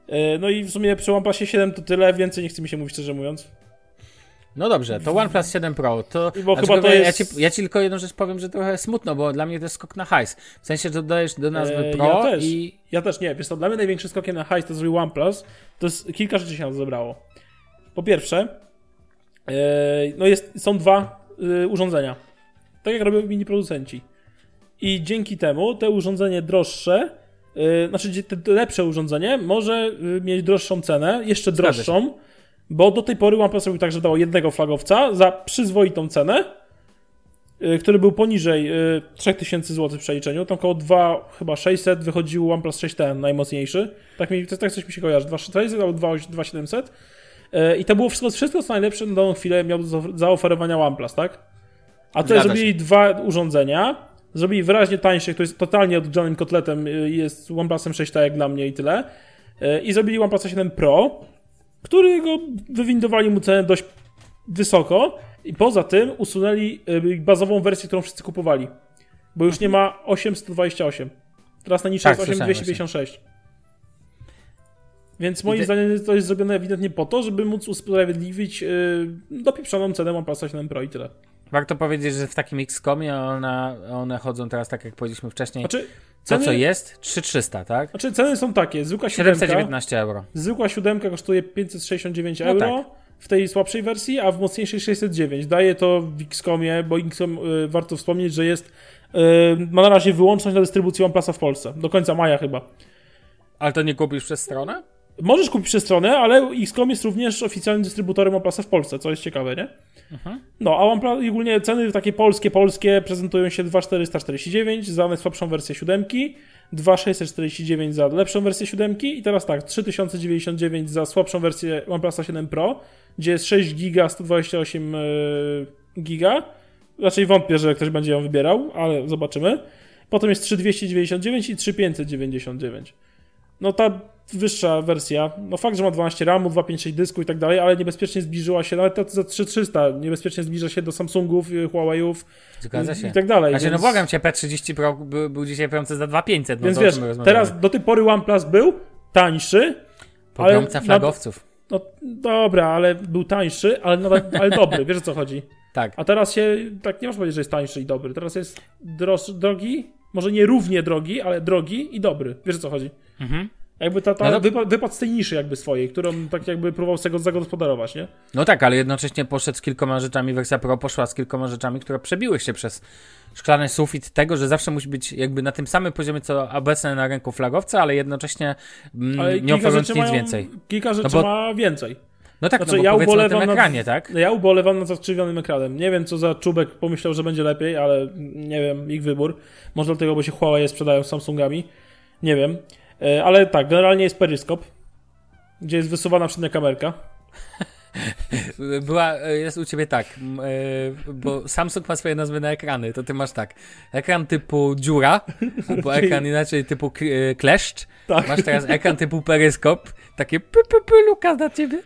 E, No i w sumie przy OnePlusie 7 to tyle, więcej nie chce mi się mówić szczerze mówiąc. No dobrze, to OnePlus 7 Pro, to... Bo chyba to ja, jest- ci, ja ci tylko jedną rzecz powiem, że trochę smutno, bo dla mnie to jest skok na hajs. W sensie, że dodajesz do nazwy E, Pro ja też. i... Ja też nie, wiesz to dla mnie największym skokiem na hajs to zrobił OnePlus, to jest kilka rzeczy się nam zebrało. Po pierwsze, e, no jest, są dwa e, urządzenia, tak jak robią mini producenci. I dzięki temu te urządzenie droższe, e, znaczy te lepsze urządzenie może e, mieć droższą cenę, jeszcze się. droższą, bo do tej pory OnePlus robił tak, że dało jednego flagowca za przyzwoitą cenę, y, który był poniżej y, 3000 zł w przeliczeniu. Tam około 2, chyba 600 wychodził OnePlus 6T najmocniejszy. Tak, mi, tak coś mi się kojarzy. 2600 albo 2 2700. Y, I to było wszystko, wszystko co najlepsze na daną chwilę miał do za- zaoferowania OnePlus, tak? A tutaj Zgadza zrobili dwa urządzenia. Zrobili wyraźnie tańsze, to jest totalnie odgrzanym kotletem, y, jest OnePlusem 6T jak dla mnie i tyle. Y, I zrobili OnePlus 7 Pro, którego wywindowali mu cenę dość wysoko i poza tym usunęli y, bazową wersję, którą wszyscy kupowali. Bo już nie ma 828. Teraz najniższa Tak, jest słyszałem 8256. Więc moim te- zdaniem to jest zrobione ewidentnie po to, żeby móc usprawiedliwić yy, dopieprzoną cenę OnePlusa 7 Pro i tyle. Warto powiedzieć, że w takim X-Comie one, one chodzą teraz, tak jak powiedzieliśmy wcześniej, Znaczy, to ceny, co jest, 3300, tak? Znaczy, ceny są takie. Zwykła siódemka, 719 euro. zwykła siódemka kosztuje 569 No euro tak. w tej słabszej wersji, a w mocniejszej 609. Daje to w Xcomie, bo Xcom y, warto wspomnieć, że jest y, ma na razie wyłączność na dystrybucję OnePlusa w Polsce. Do końca maja chyba. Ale to nie kupisz przez stronę? Możesz kupić przez stronę, ale XCOM jest również oficjalnym dystrybutorem OnePlusa w Polsce, co jest ciekawe, nie? Mhm. No, a OnePlus, ogólnie ceny takie polskie, polskie prezentują się 2449 za najsłabszą wersję siódemki, 2649 za lepszą wersję siódemki i teraz tak, 3099 za słabszą wersję OnePlusa 7 Pro, gdzie jest 6 giga, 128 yy, giga. Raczej wątpię, że ktoś będzie ją wybierał, ale zobaczymy. Potem jest 3299 i 3599. No ta wyższa wersja, no fakt, że ma 12 RAMu, 256 dysku i tak dalej, ale niebezpiecznie zbliżyła się, nawet ta za 3300, niebezpiecznie zbliża się do Samsungów, y, Huawei'ów Zgadza i, się. i tak dalej. Znaczy, no więc- błagam cię, P30 Pro był, był dzisiaj piący za 2500, no Więc wiesz, teraz do tej pory OnePlus był tańszy, Pogromca ale flagowców. no dobra, ale był tańszy, ale, nadal, ale dobry, wiesz o co chodzi. Tak. A teraz się, tak nie można powiedzieć, że jest tańszy i dobry, teraz jest droż, drogi, może nie równie drogi, ale drogi i dobry, wiesz o co chodzi. Mhm. Jakby ta, ta No to- wypadł z tej niszy jakby swojej, którą tak jakby próbował sobie go zagospodarować, nie? No tak, ale jednocześnie poszedł z kilkoma rzeczami, wersja Pro poszła z kilkoma rzeczami, które przebiły się przez szklany sufit tego, że zawsze musi być jakby na tym samym poziomie, co obecne na rynku flagowca, ale jednocześnie mm, Ale nie oferując nic mają, więcej. Kilka rzeczy bo- ma więcej. No tak, Znaczy, no bo ja powiedzmy na tym ubolewam nad- ekranie, tak? Ja ubolewam nad zakrzywionym ekranem. Nie wiem, co za czubek pomyślał, że będzie lepiej, ale nie wiem, ich wybór. Może dlatego, bo się Huawei sprzedają z Samsungami. Nie wiem. E, Ale tak, generalnie jest peryskop, gdzie jest wysuwana przednia kamerka. Była, e, jest u ciebie tak, e, bo Samsung ma swoje nazwy na ekrany, to ty masz tak, ekran typu dziura, albo [LAUGHS] ekran inaczej typu kleszcz, Tak. masz teraz ekran typu peryskop, takie py, py, py, Lukas na ciebie.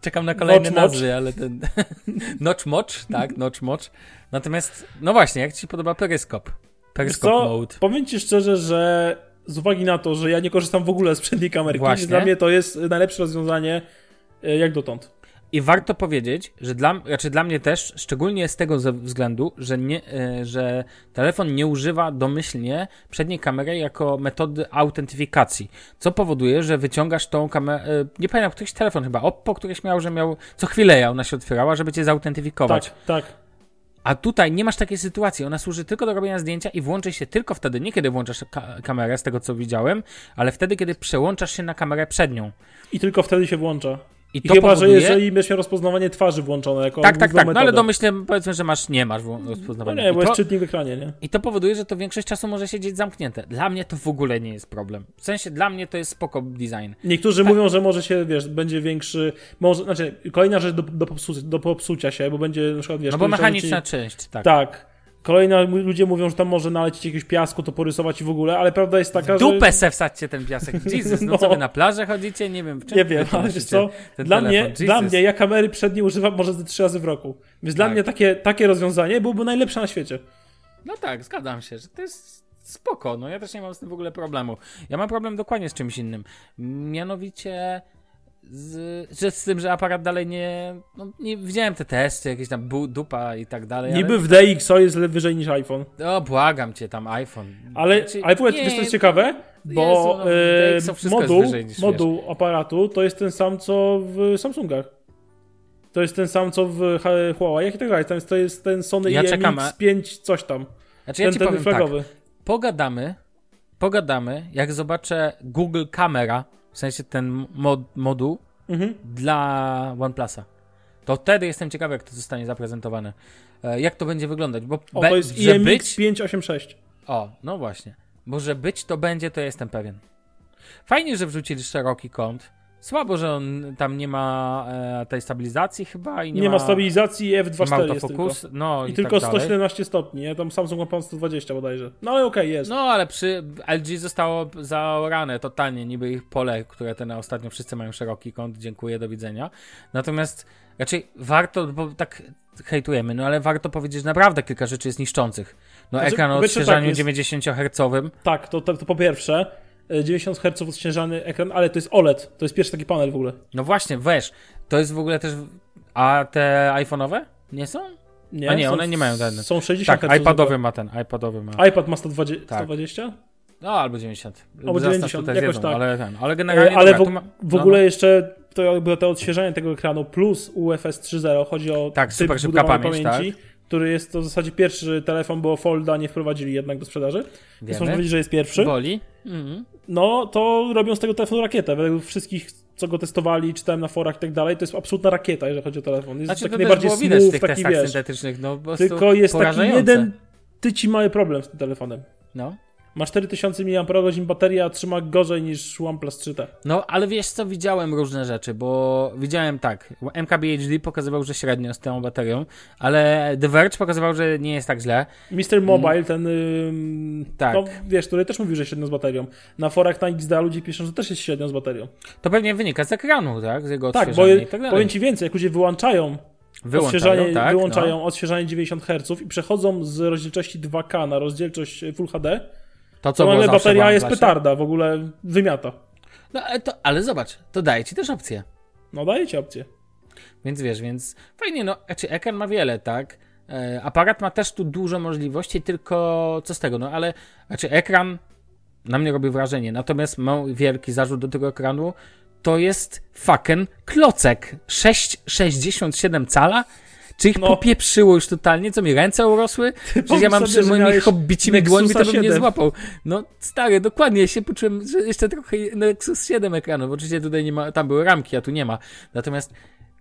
Czekam na kolejne Notch Mocz. nazwy, ale ten... [LAUGHS] Notch Mocz, tak, Notch Mocz. Natomiast, no właśnie, jak ci się podoba peryskop? Peryskop mode. powiem ci szczerze, że z uwagi na to, że ja nie korzystam w ogóle z przedniej kamerki, Właśnie. dla mnie to jest najlepsze rozwiązanie e, jak dotąd. I warto powiedzieć, że dla, znaczy dla mnie też, szczególnie z tego względu, że, nie, e, że telefon nie używa domyślnie przedniej kamery jako metody autentyfikacji, co powoduje, że wyciągasz tą kamerę, e, nie pamiętam, któryś telefon chyba, Oppo, któryś miał, że miał, co chwilę ona się otwierała, żeby cię zautentyfikować. Tak, tak. A tutaj nie masz takiej sytuacji. Ona służy tylko do robienia zdjęcia i włączy się tylko wtedy, nie kiedy włączasz ka kamerę, z tego co widziałem, ale wtedy, kiedy przełączasz się na kamerę przednią. I tylko wtedy się włącza. I, I chyba, powoduje... że jeżeli będziesz miał rozpoznawanie twarzy włączone jako Tak, tak, tak. No ale domyślę, powiedzmy, że masz, nie masz rozpoznawania. No nie, bo jest czytnik w ekranie, nie? I to powoduje, że to większość czasu może siedzieć zamknięte. Dla mnie to w ogóle nie jest problem. W sensie, dla mnie to jest spoko design. Niektórzy tak. mówią, że może się, wiesz, będzie większy, może, znaczy, kolejna rzecz do, do, popsu, do popsucia się, bo będzie na przykład, wiesz... No bo mechaniczna ci... część, tak. Tak. Kolejna ludzie mówią, że tam może nalecieć jakiegoś piasku, to porysować i w ogóle, ale prawda jest taka, w dupę że... se wsadźcie ten piasek. [LAUGHS] Jesus, no, no co wy na plażę chodzicie? Nie wiem. W czym nie wiem, ale wiesz co? Dla mnie, dla mnie, ja kamery przednie używam może ze trzy razy w roku. Więc tak. dla mnie takie, takie rozwiązanie byłoby najlepsze na świecie. No tak, zgadzam się, że to jest spoko. No ja też nie mam z tym w ogóle problemu. Ja mam problem dokładnie z czymś innym. Mianowicie z, że z tym, że aparat dalej nie. No, nie widziałem te testy, jakieś tam bu, dupa i tak dalej. Niby ale... w DxO jest wyżej niż iPhone. O, błagam cię, tam iPhone. Ale, znaczy, powiedz, nie, wiesz, to jest ciekawe, bo Jezu, no, e, moduł, niż, moduł aparatu to jest ten sam, co w Samsungach. To jest ten sam, co w Huawei i tak dalej. To jest, to jest ten Sony ja IMX5 coś tam. Znaczy, ten, ja ci ten powiem flagowy. Tak, pogadamy, pogadamy, jak zobaczę Google Kamera w sensie ten mod, moduł mhm. dla OnePlusa. To wtedy jestem ciekawy, jak to zostanie zaprezentowane. E, jak to będzie wyglądać, bo o, to jest IMX być... 586. O, no właśnie. Bo że być to będzie, to jestem pewien. Fajnie, że wrzucili szeroki kąt. Słabo, że on tam nie ma e, tej stabilizacji chyba i nie, nie ma, ma stabilizacji F2.4 jest tylko. No, i, i tylko tak 117 stopni, nie? Tam Samsung ma pan 120 bodajże. No ale okej, okay, jest. No ale przy LG zostało zaorane totalnie, niby ich pole, które te na ostatnio wszyscy mają szeroki kąt, dziękuję, do widzenia. Natomiast raczej warto, bo tak hejtujemy, no ale warto powiedzieć, naprawdę kilka rzeczy jest niszczących. No znaczy, ekran o odświeżaniu tak, 90 Hz. Tak, to, to, to po pierwsze. 90 Hz odśnieżany ekran, ale to jest OLED. To jest pierwszy taki panel w ogóle. No właśnie, weź. To jest w ogóle też. A te iPhone'owe nie są? Nie, A nie, są, one nie mają ten. Są 60 tak, Hz. iPadowy ma ten, iPadowy ma. iPad ma 120? Tak. 120? No, albo 90. Albo 90, jakoś jedzą, tak. Ale, ten, ale generalnie... Ale dobra, w, ma, w ogóle no. jeszcze to jakby to odświeżanie tego ekranu plus UFS 3.0, chodzi o tak, super szybka pamięć, pamięci, tak? Który jest to w zasadzie pierwszy telefon, bo Folda nie wprowadzili jednak do sprzedaży. Wiemy. Więc można powiedzieć, że jest pierwszy. Boli. Mhm. No, to robią z tego telefonu rakietę. Według wszystkich, co go testowali, czytałem na forach i tak dalej, to jest absolutna rakieta, jeżeli chodzi o telefon. Jest znaczy, taki najbardziej smooth, taki wiesz. syntetycznych, no, Tylko jest taki jeden tyci mały problem z tym telefonem. No. Ma 4000 mAh bateria, trzyma gorzej niż OnePlus 3T. No, ale wiesz co, widziałem różne rzeczy, bo widziałem tak, MKBHD pokazywał, że średnio z tą baterią, ale The Verge pokazywał, że nie jest tak źle. Mr. Mobile, ten, tak. no wiesz, który też mówił, że średnio z baterią. Na forach na XDA ludzie piszą, że też jest średnio z baterią. To pewnie wynika z ekranu, tak? Z jego tak, bo tak powiem Ci więcej, jak ludzie wyłączają Wyłączają, tak, wyłączają no. odświeżanie 90 Hz i przechodzą z rozdzielczości 2K na rozdzielczość Full HD, to co ale bateria jest petarda, w ogóle wymiata. No to, ale zobacz, to daje ci też opcję. No daje ci opcję. Więc wiesz, więc fajnie, no, znaczy ekran ma wiele, tak? E, aparat ma też tu dużo możliwości, tylko co z tego, no ale, znaczy ekran na mnie robi wrażenie, natomiast mam wielki zarzut do tego ekranu, to jest fucking klocek 6,67 cala czy ich no. popieprzyło już totalnie? Co mi ręce urosły? Przecież ja mam przy moimi hobbicimi dłońmi, to bym nie złapał. No stary, dokładnie, ja się poczułem, że jeszcze trochę Nexus 7 ekranów. Oczywiście tutaj nie ma, tam były ramki, a tu nie ma. Natomiast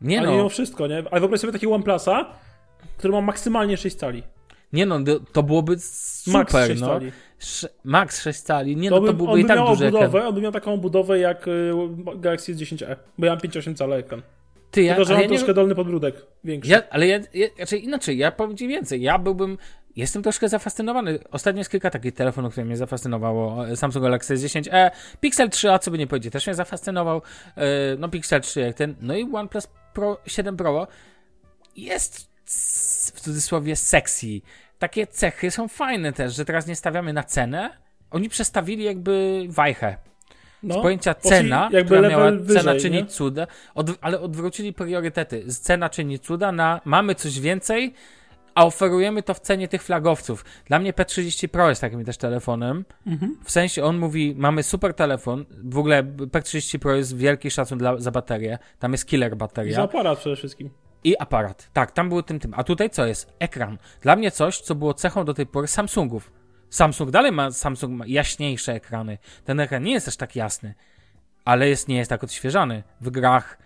nie Ale no. mimo wszystko, nie? Ale wyobraź sobie taki OnePlusa, który ma maksymalnie 6 cali. Nie no, to byłoby super, Max 6 no. Cali. Max 6 cali. Nie to no, to byłby i tak duży budowę, ekran. On by miał taką budowę jak y, Galaxy S10e, bo ja mam 5,8 cala ekran. Ty, ja, Tylko, że mam ja troszkę nie... dolny podbródek większy. Ja, ale ja, ja, znaczy inaczej, ja powiem ci więcej. Ja byłbym, jestem troszkę zafascynowany. Ostatnio jest kilka takich telefonów, które mnie zafascynowało. Samsung Galaxy S10e, Pixel 3a, co by nie powiedzieć, też mnie zafascynował. E, no Pixel 3 jak ten, no i OnePlus Pro 7 Pro jest w cudzysłowie sexy. Takie cechy są fajne też, że teraz nie stawiamy na cenę. Oni przestawili jakby wajchę no, z pojęcia cena, która miała wyżej, cena czyni cuda, od, ale odwrócili priorytety. Z cena czyni cuda na mamy coś więcej, a oferujemy to w cenie tych flagowców. Dla mnie P30 Pro jest takim też telefonem. Mhm. W sensie on mówi, mamy super telefon, w ogóle P30 Pro jest wielki szacun dla, za baterię, tam jest killer bateria. za aparat przede wszystkim. I aparat. Tak, tam było tym tym. A tutaj co jest? Ekran. Dla mnie coś, co było cechą do tej pory Samsungów. Samsung dalej ma, Samsung ma jaśniejsze ekrany. Ten ekran nie jest aż tak jasny, ale jest, nie jest tak odświeżany. W grach.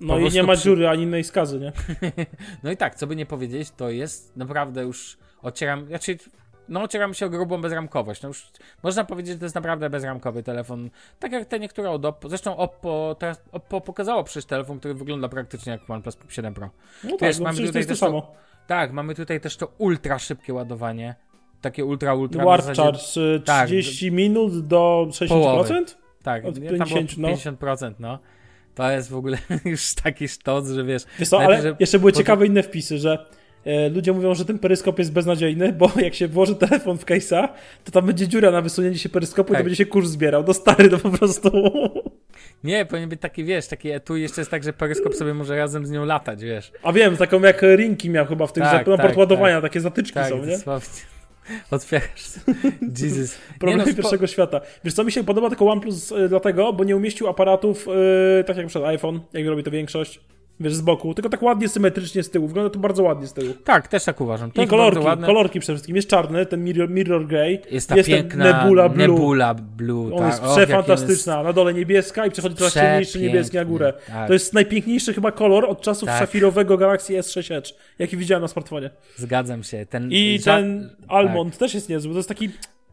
No i nie ma przy- dziury ani innej skazy, nie? [LAUGHS] No i tak, co by nie powiedzieć, to jest naprawdę już ocieram, znaczy, no ocieram się o grubą bezramkowość. No już można powiedzieć, że to jest naprawdę bezramkowy telefon. Tak jak te niektóre od Oppo. Zresztą Oppo, teraz Oppo pokazało przecież telefon, który wygląda praktycznie jak OnePlus 7 Pro. No tak, Wiesz, no mamy tutaj jest to też to- samo. Tak, mamy tutaj też to ultra szybkie ładowanie. Takie ultra, ultra. w Warp zasadzie- Charge y, tak, 30 minut do 60%? Połowy. Tak, Od nie, tam było 50, no. 50%, no. To jest w ogóle [LAUGHS] już taki sztos, że wiesz. Wiesz co, ale że- jeszcze były ciekawe inne wpisy, że e, ludzie mówią, że ten peryskop jest beznadziejny, bo [LAUGHS] jak się włoży telefon w case'a, to tam będzie dziura na wysunięcie się peryskopu i Tak. to będzie się kurz zbierał. No stary, to po prostu... [LAUGHS] Nie, powinien być taki, wiesz, taki etui jeszcze jest tak, że peryskop sobie może razem z nią latać, wiesz. A wiem, taką jak Rinki miał chyba w tych, Tak, że na tak, port ładowania, takie zatyczki Tak, są, nie? dosłownie. [LAUGHS] Otwierasz. Jesus. [LAUGHS] Problemy no, pierwszego świata. Wiesz co, mi się podoba tylko OnePlus y, dlatego, bo nie umieścił aparatów y, tak jak przed iPhone, jak robi to większość, wiesz, z boku, tylko tak ładnie symetrycznie z tyłu. Wygląda to bardzo ładnie z tyłu. Tak, też tak uważam. To I jest kolorki, kolorki przede wszystkim. Jest czarny, ten Mirror, mirror Grey. Jest ta ten piękna Nebula Blue. Nebula Blue On tak. jest jak przefantastyczna. Na dole niebieska i przechodzi coraz ciemniejszy niebieski na górę. tak. To jest najpiękniejszy chyba kolor od czasów Tak. szafirowego Galaxy S6 Edge, jaki widziałem na smartfonie. Jest, zgadzam się. Ten I ten Almond też jest niezły. To jest taki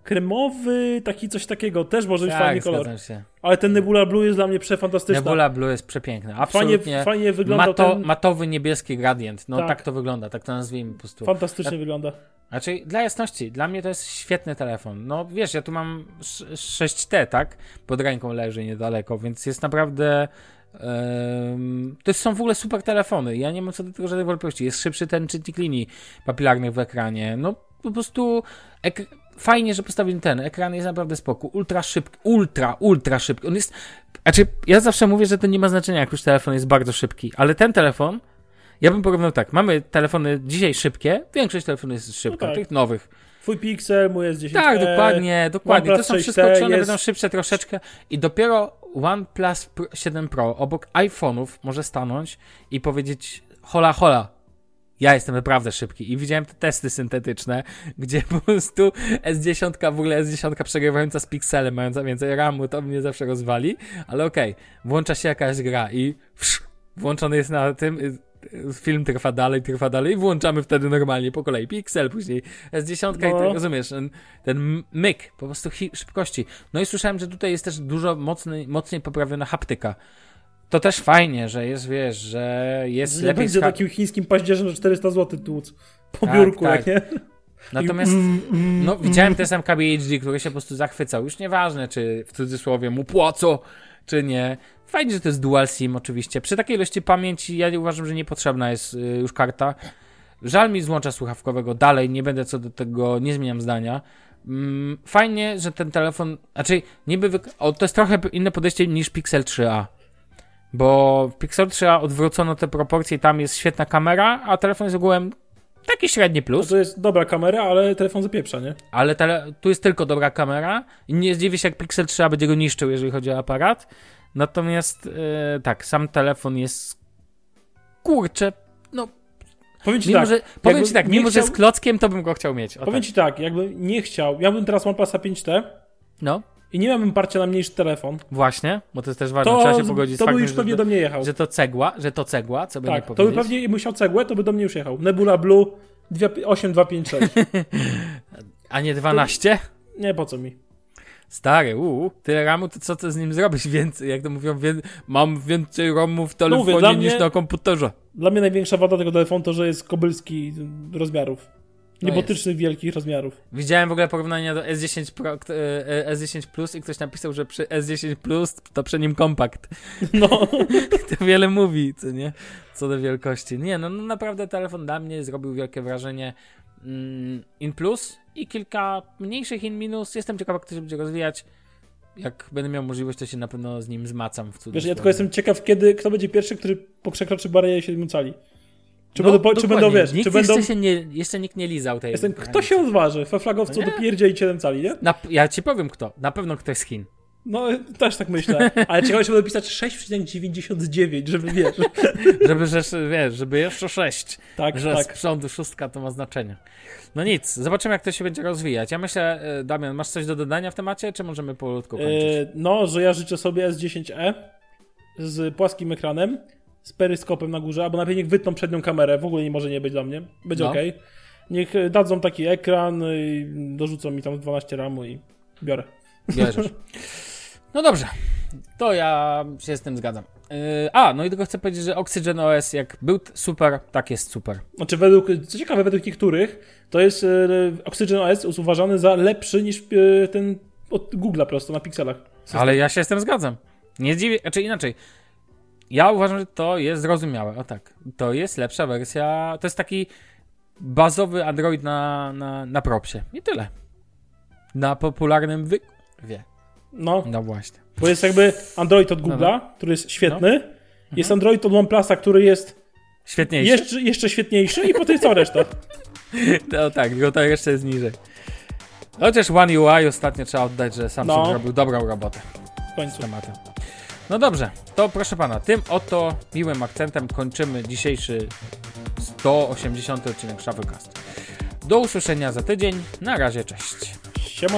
kremowy, taki coś takiego. Też może być Tak, fajny kolor. się. Ale ten Nebula Blue jest dla mnie przefantastyczny. Nebula Blue jest przepiękna. Fajnie, Absolutnie. fajnie wygląda Mato, ten... Matowy niebieski gradient. No tak. Tak. to wygląda, tak to nazwijmy po prostu. Fantastycznie wygląda. Znaczy, dla jasności, dla mnie to jest świetny telefon. No wiesz, ja tu mam sz- 6T, tak? Pod ręką leży niedaleko, więc jest naprawdę. to są w ogóle super telefony. Ja nie mam co do tego żadnej wątpliwości. Jest szybszy ten czytnik linii papilarnych w ekranie. No po prostu ek- fajnie, że postawili ten. Ekran jest naprawdę spoko. Ultra szybki, ultra, ultra szybki. On jest. Znaczy, ja zawsze mówię, że to nie ma znaczenia, jak już telefon jest bardzo szybki, ale ten telefon. Ja bym porównał tak, mamy telefony dzisiaj szybkie, większość telefonów jest szybka, tak. tych nowych. Twój Pixel, mój jest 10 Tak, dokładnie, dokładnie. To OnePlus są 6T wszystko, czy one jest- będą szybsze troszeczkę i dopiero OnePlus Pro- 7 Pro obok iPhone'ów może stanąć i powiedzieć hola hola, ja jestem naprawdę szybki. I widziałem te testy syntetyczne, [LAUGHS] gdzie po prostu S10, w ogóle S10 przegrywająca z Pixelem, mająca więcej RAMu, to mnie zawsze rozwali, ale okej, włącza się jakaś gra i wsz, włączony jest na tym, y, y, film trwa dalej, trwa dalej i włączamy wtedy normalnie po kolei Pixel, później S10 i No. tak, rozumiesz, ten, ten myk, po prostu szybkości. No i słyszałem, że tutaj jest też dużo mocny, mocniej poprawiona haptyka. To też fajnie, że jest, wiesz, że jest Nie lepiej będzie takim chińskim paździerzem, że 400 zł tłuc po Tak, biurku, tak. jak nie? Natomiast, Mm, mm, no, widziałem ten sam KBHD, który się po prostu zachwycał. Już nieważne, czy w cudzysłowie mu płacą, czy nie. Fajnie, że to jest dual SIM oczywiście. Przy takiej ilości pamięci ja uważam, że niepotrzebna jest y, już karta. Żal mi złącza słuchawkowego dalej, nie będę co do tego, nie zmieniam zdania. Mm, Fajnie, że ten telefon, znaczy niby, wyk- o, to jest trochę inne podejście niż Pixel 3a. Bo w Pixel 3a odwrócono te proporcje i tam jest świetna kamera, a telefon jest ogółem taki średni plus. to jest dobra kamera, ale telefon zapieprza, nie? Ale tele, tu jest tylko dobra kamera i nie zdziwię się, jak Pixel 3a będzie go niszczył, jeżeli chodzi o aparat. Natomiast e, tak, sam telefon jest kurczę, no Powiem ci mimo, tak, że, powiem ci tak, mimo że chciał- z klockiem, to bym go chciał mieć. O, powiem tak. ci tak, jakbym nie chciał, ja bym teraz OnePlusa 5T No, i nie miałbym parcia na mniejszy telefon, właśnie, bo to jest też ważne, to, trzeba się pogodzić to z faktem, już pewnie że, do to, mnie jechał. że to cegła, że to cegła, co by nie tak, to powiedzieć. by pewnie musiał cegłę, to by do mnie już jechał. Nebula Blue 8256. [LAUGHS] A nie 12? nie, po co mi? Stary, uuu, tyle ramu, to co ty z nim zrobisz więcej? Jak to mówią, wie, mam więcej ROMu w mówię, telefonie dla niż mnie- na komputerze. Dla mnie największa wada tego telefonu to, że jest kobylski rozmiarów. No Niebotycznych, wielkich rozmiarów. Widziałem w ogóle porównania do S10 Pro, e, e, S10 Plus i ktoś napisał, że przy S10 Plus to przy nim kompakt. No, [LAUGHS] To wiele mówi, co nie? Co do wielkości. Nie, no, no naprawdę telefon dla mnie zrobił wielkie wrażenie. Mm, in plus i kilka mniejszych in minus. Jestem ciekaw, jak to się będzie rozwijać. jak będę miał możliwość, to się na pewno z nim zmacam w cudzysłowie. Wiesz, ja tylko jestem ciekaw, kiedy, kto będzie pierwszy, który przekroczy barierę 7 cali. Czy, No, będą, czy będą, wiesz, nikt czy będą... Jeszcze, się nie, jeszcze nikt nie lizał tej Jestem, kto się odważy? We flagowcu No nie. dopierdzieli 7 cali, nie? Na, ja ci powiem kto. Na pewno ktoś z Chin. No, też tak myślę. Ale ciekawe, czy będą pisać 6,99, żeby wiesz. [LAUGHS] Żeby, że, wiesz, żeby jeszcze sześć. Tak, że z tak. przodu szóstka to ma znaczenie. No nic, zobaczymy jak to się będzie rozwijać. Ja myślę, e, Damian, masz coś do dodania w temacie, czy możemy powolutku kończyć? E, no, że ja życzę sobie S10e z płaskim ekranem, z peryskopem na górze, albo najpierw niech wytną przednią kamerę, w ogóle nie może nie być dla mnie, będzie No. ok. Niech e, dadzą taki ekran, i dorzucą mi tam 12 ramu i biorę. Bierzesz. [LAUGHS] No dobrze, to ja się z tym zgadzam. Yy, a, no i tylko chcę powiedzieć, że Oxygen OS jak był super, tak jest super. Znaczy, według, co ciekawe, według niektórych, to jest e, Oxygen OS jest uważany za lepszy niż e, ten od Google'a prosto na pikselach. Ale ja się z tym zgadzam. Nie dziwię, znaczy inaczej. Ja uważam, że to jest zrozumiałe. O tak. To jest lepsza wersja. To jest taki bazowy Android na, na, na propsie. I tyle. Na popularnym wy... Wie. No, No właśnie. bo jest jakby Android od Google'a, który jest świetny, jest Android od OnePlusa, który jest Świetniejszy. jeszcze, jeszcze świetniejszy i potem cała reszta. [LAUGHS] No tak, tylko to jeszcze jest niżej. Chociaż One UI ostatnio trzeba oddać, że Samsung No. robił dobrą robotę W z końcu. tematem. No dobrze, to proszę pana, tym oto miłym akcentem kończymy dzisiejszy 180 odcinek Shufflecast. Do usłyszenia za tydzień. Na razie, cześć. Siema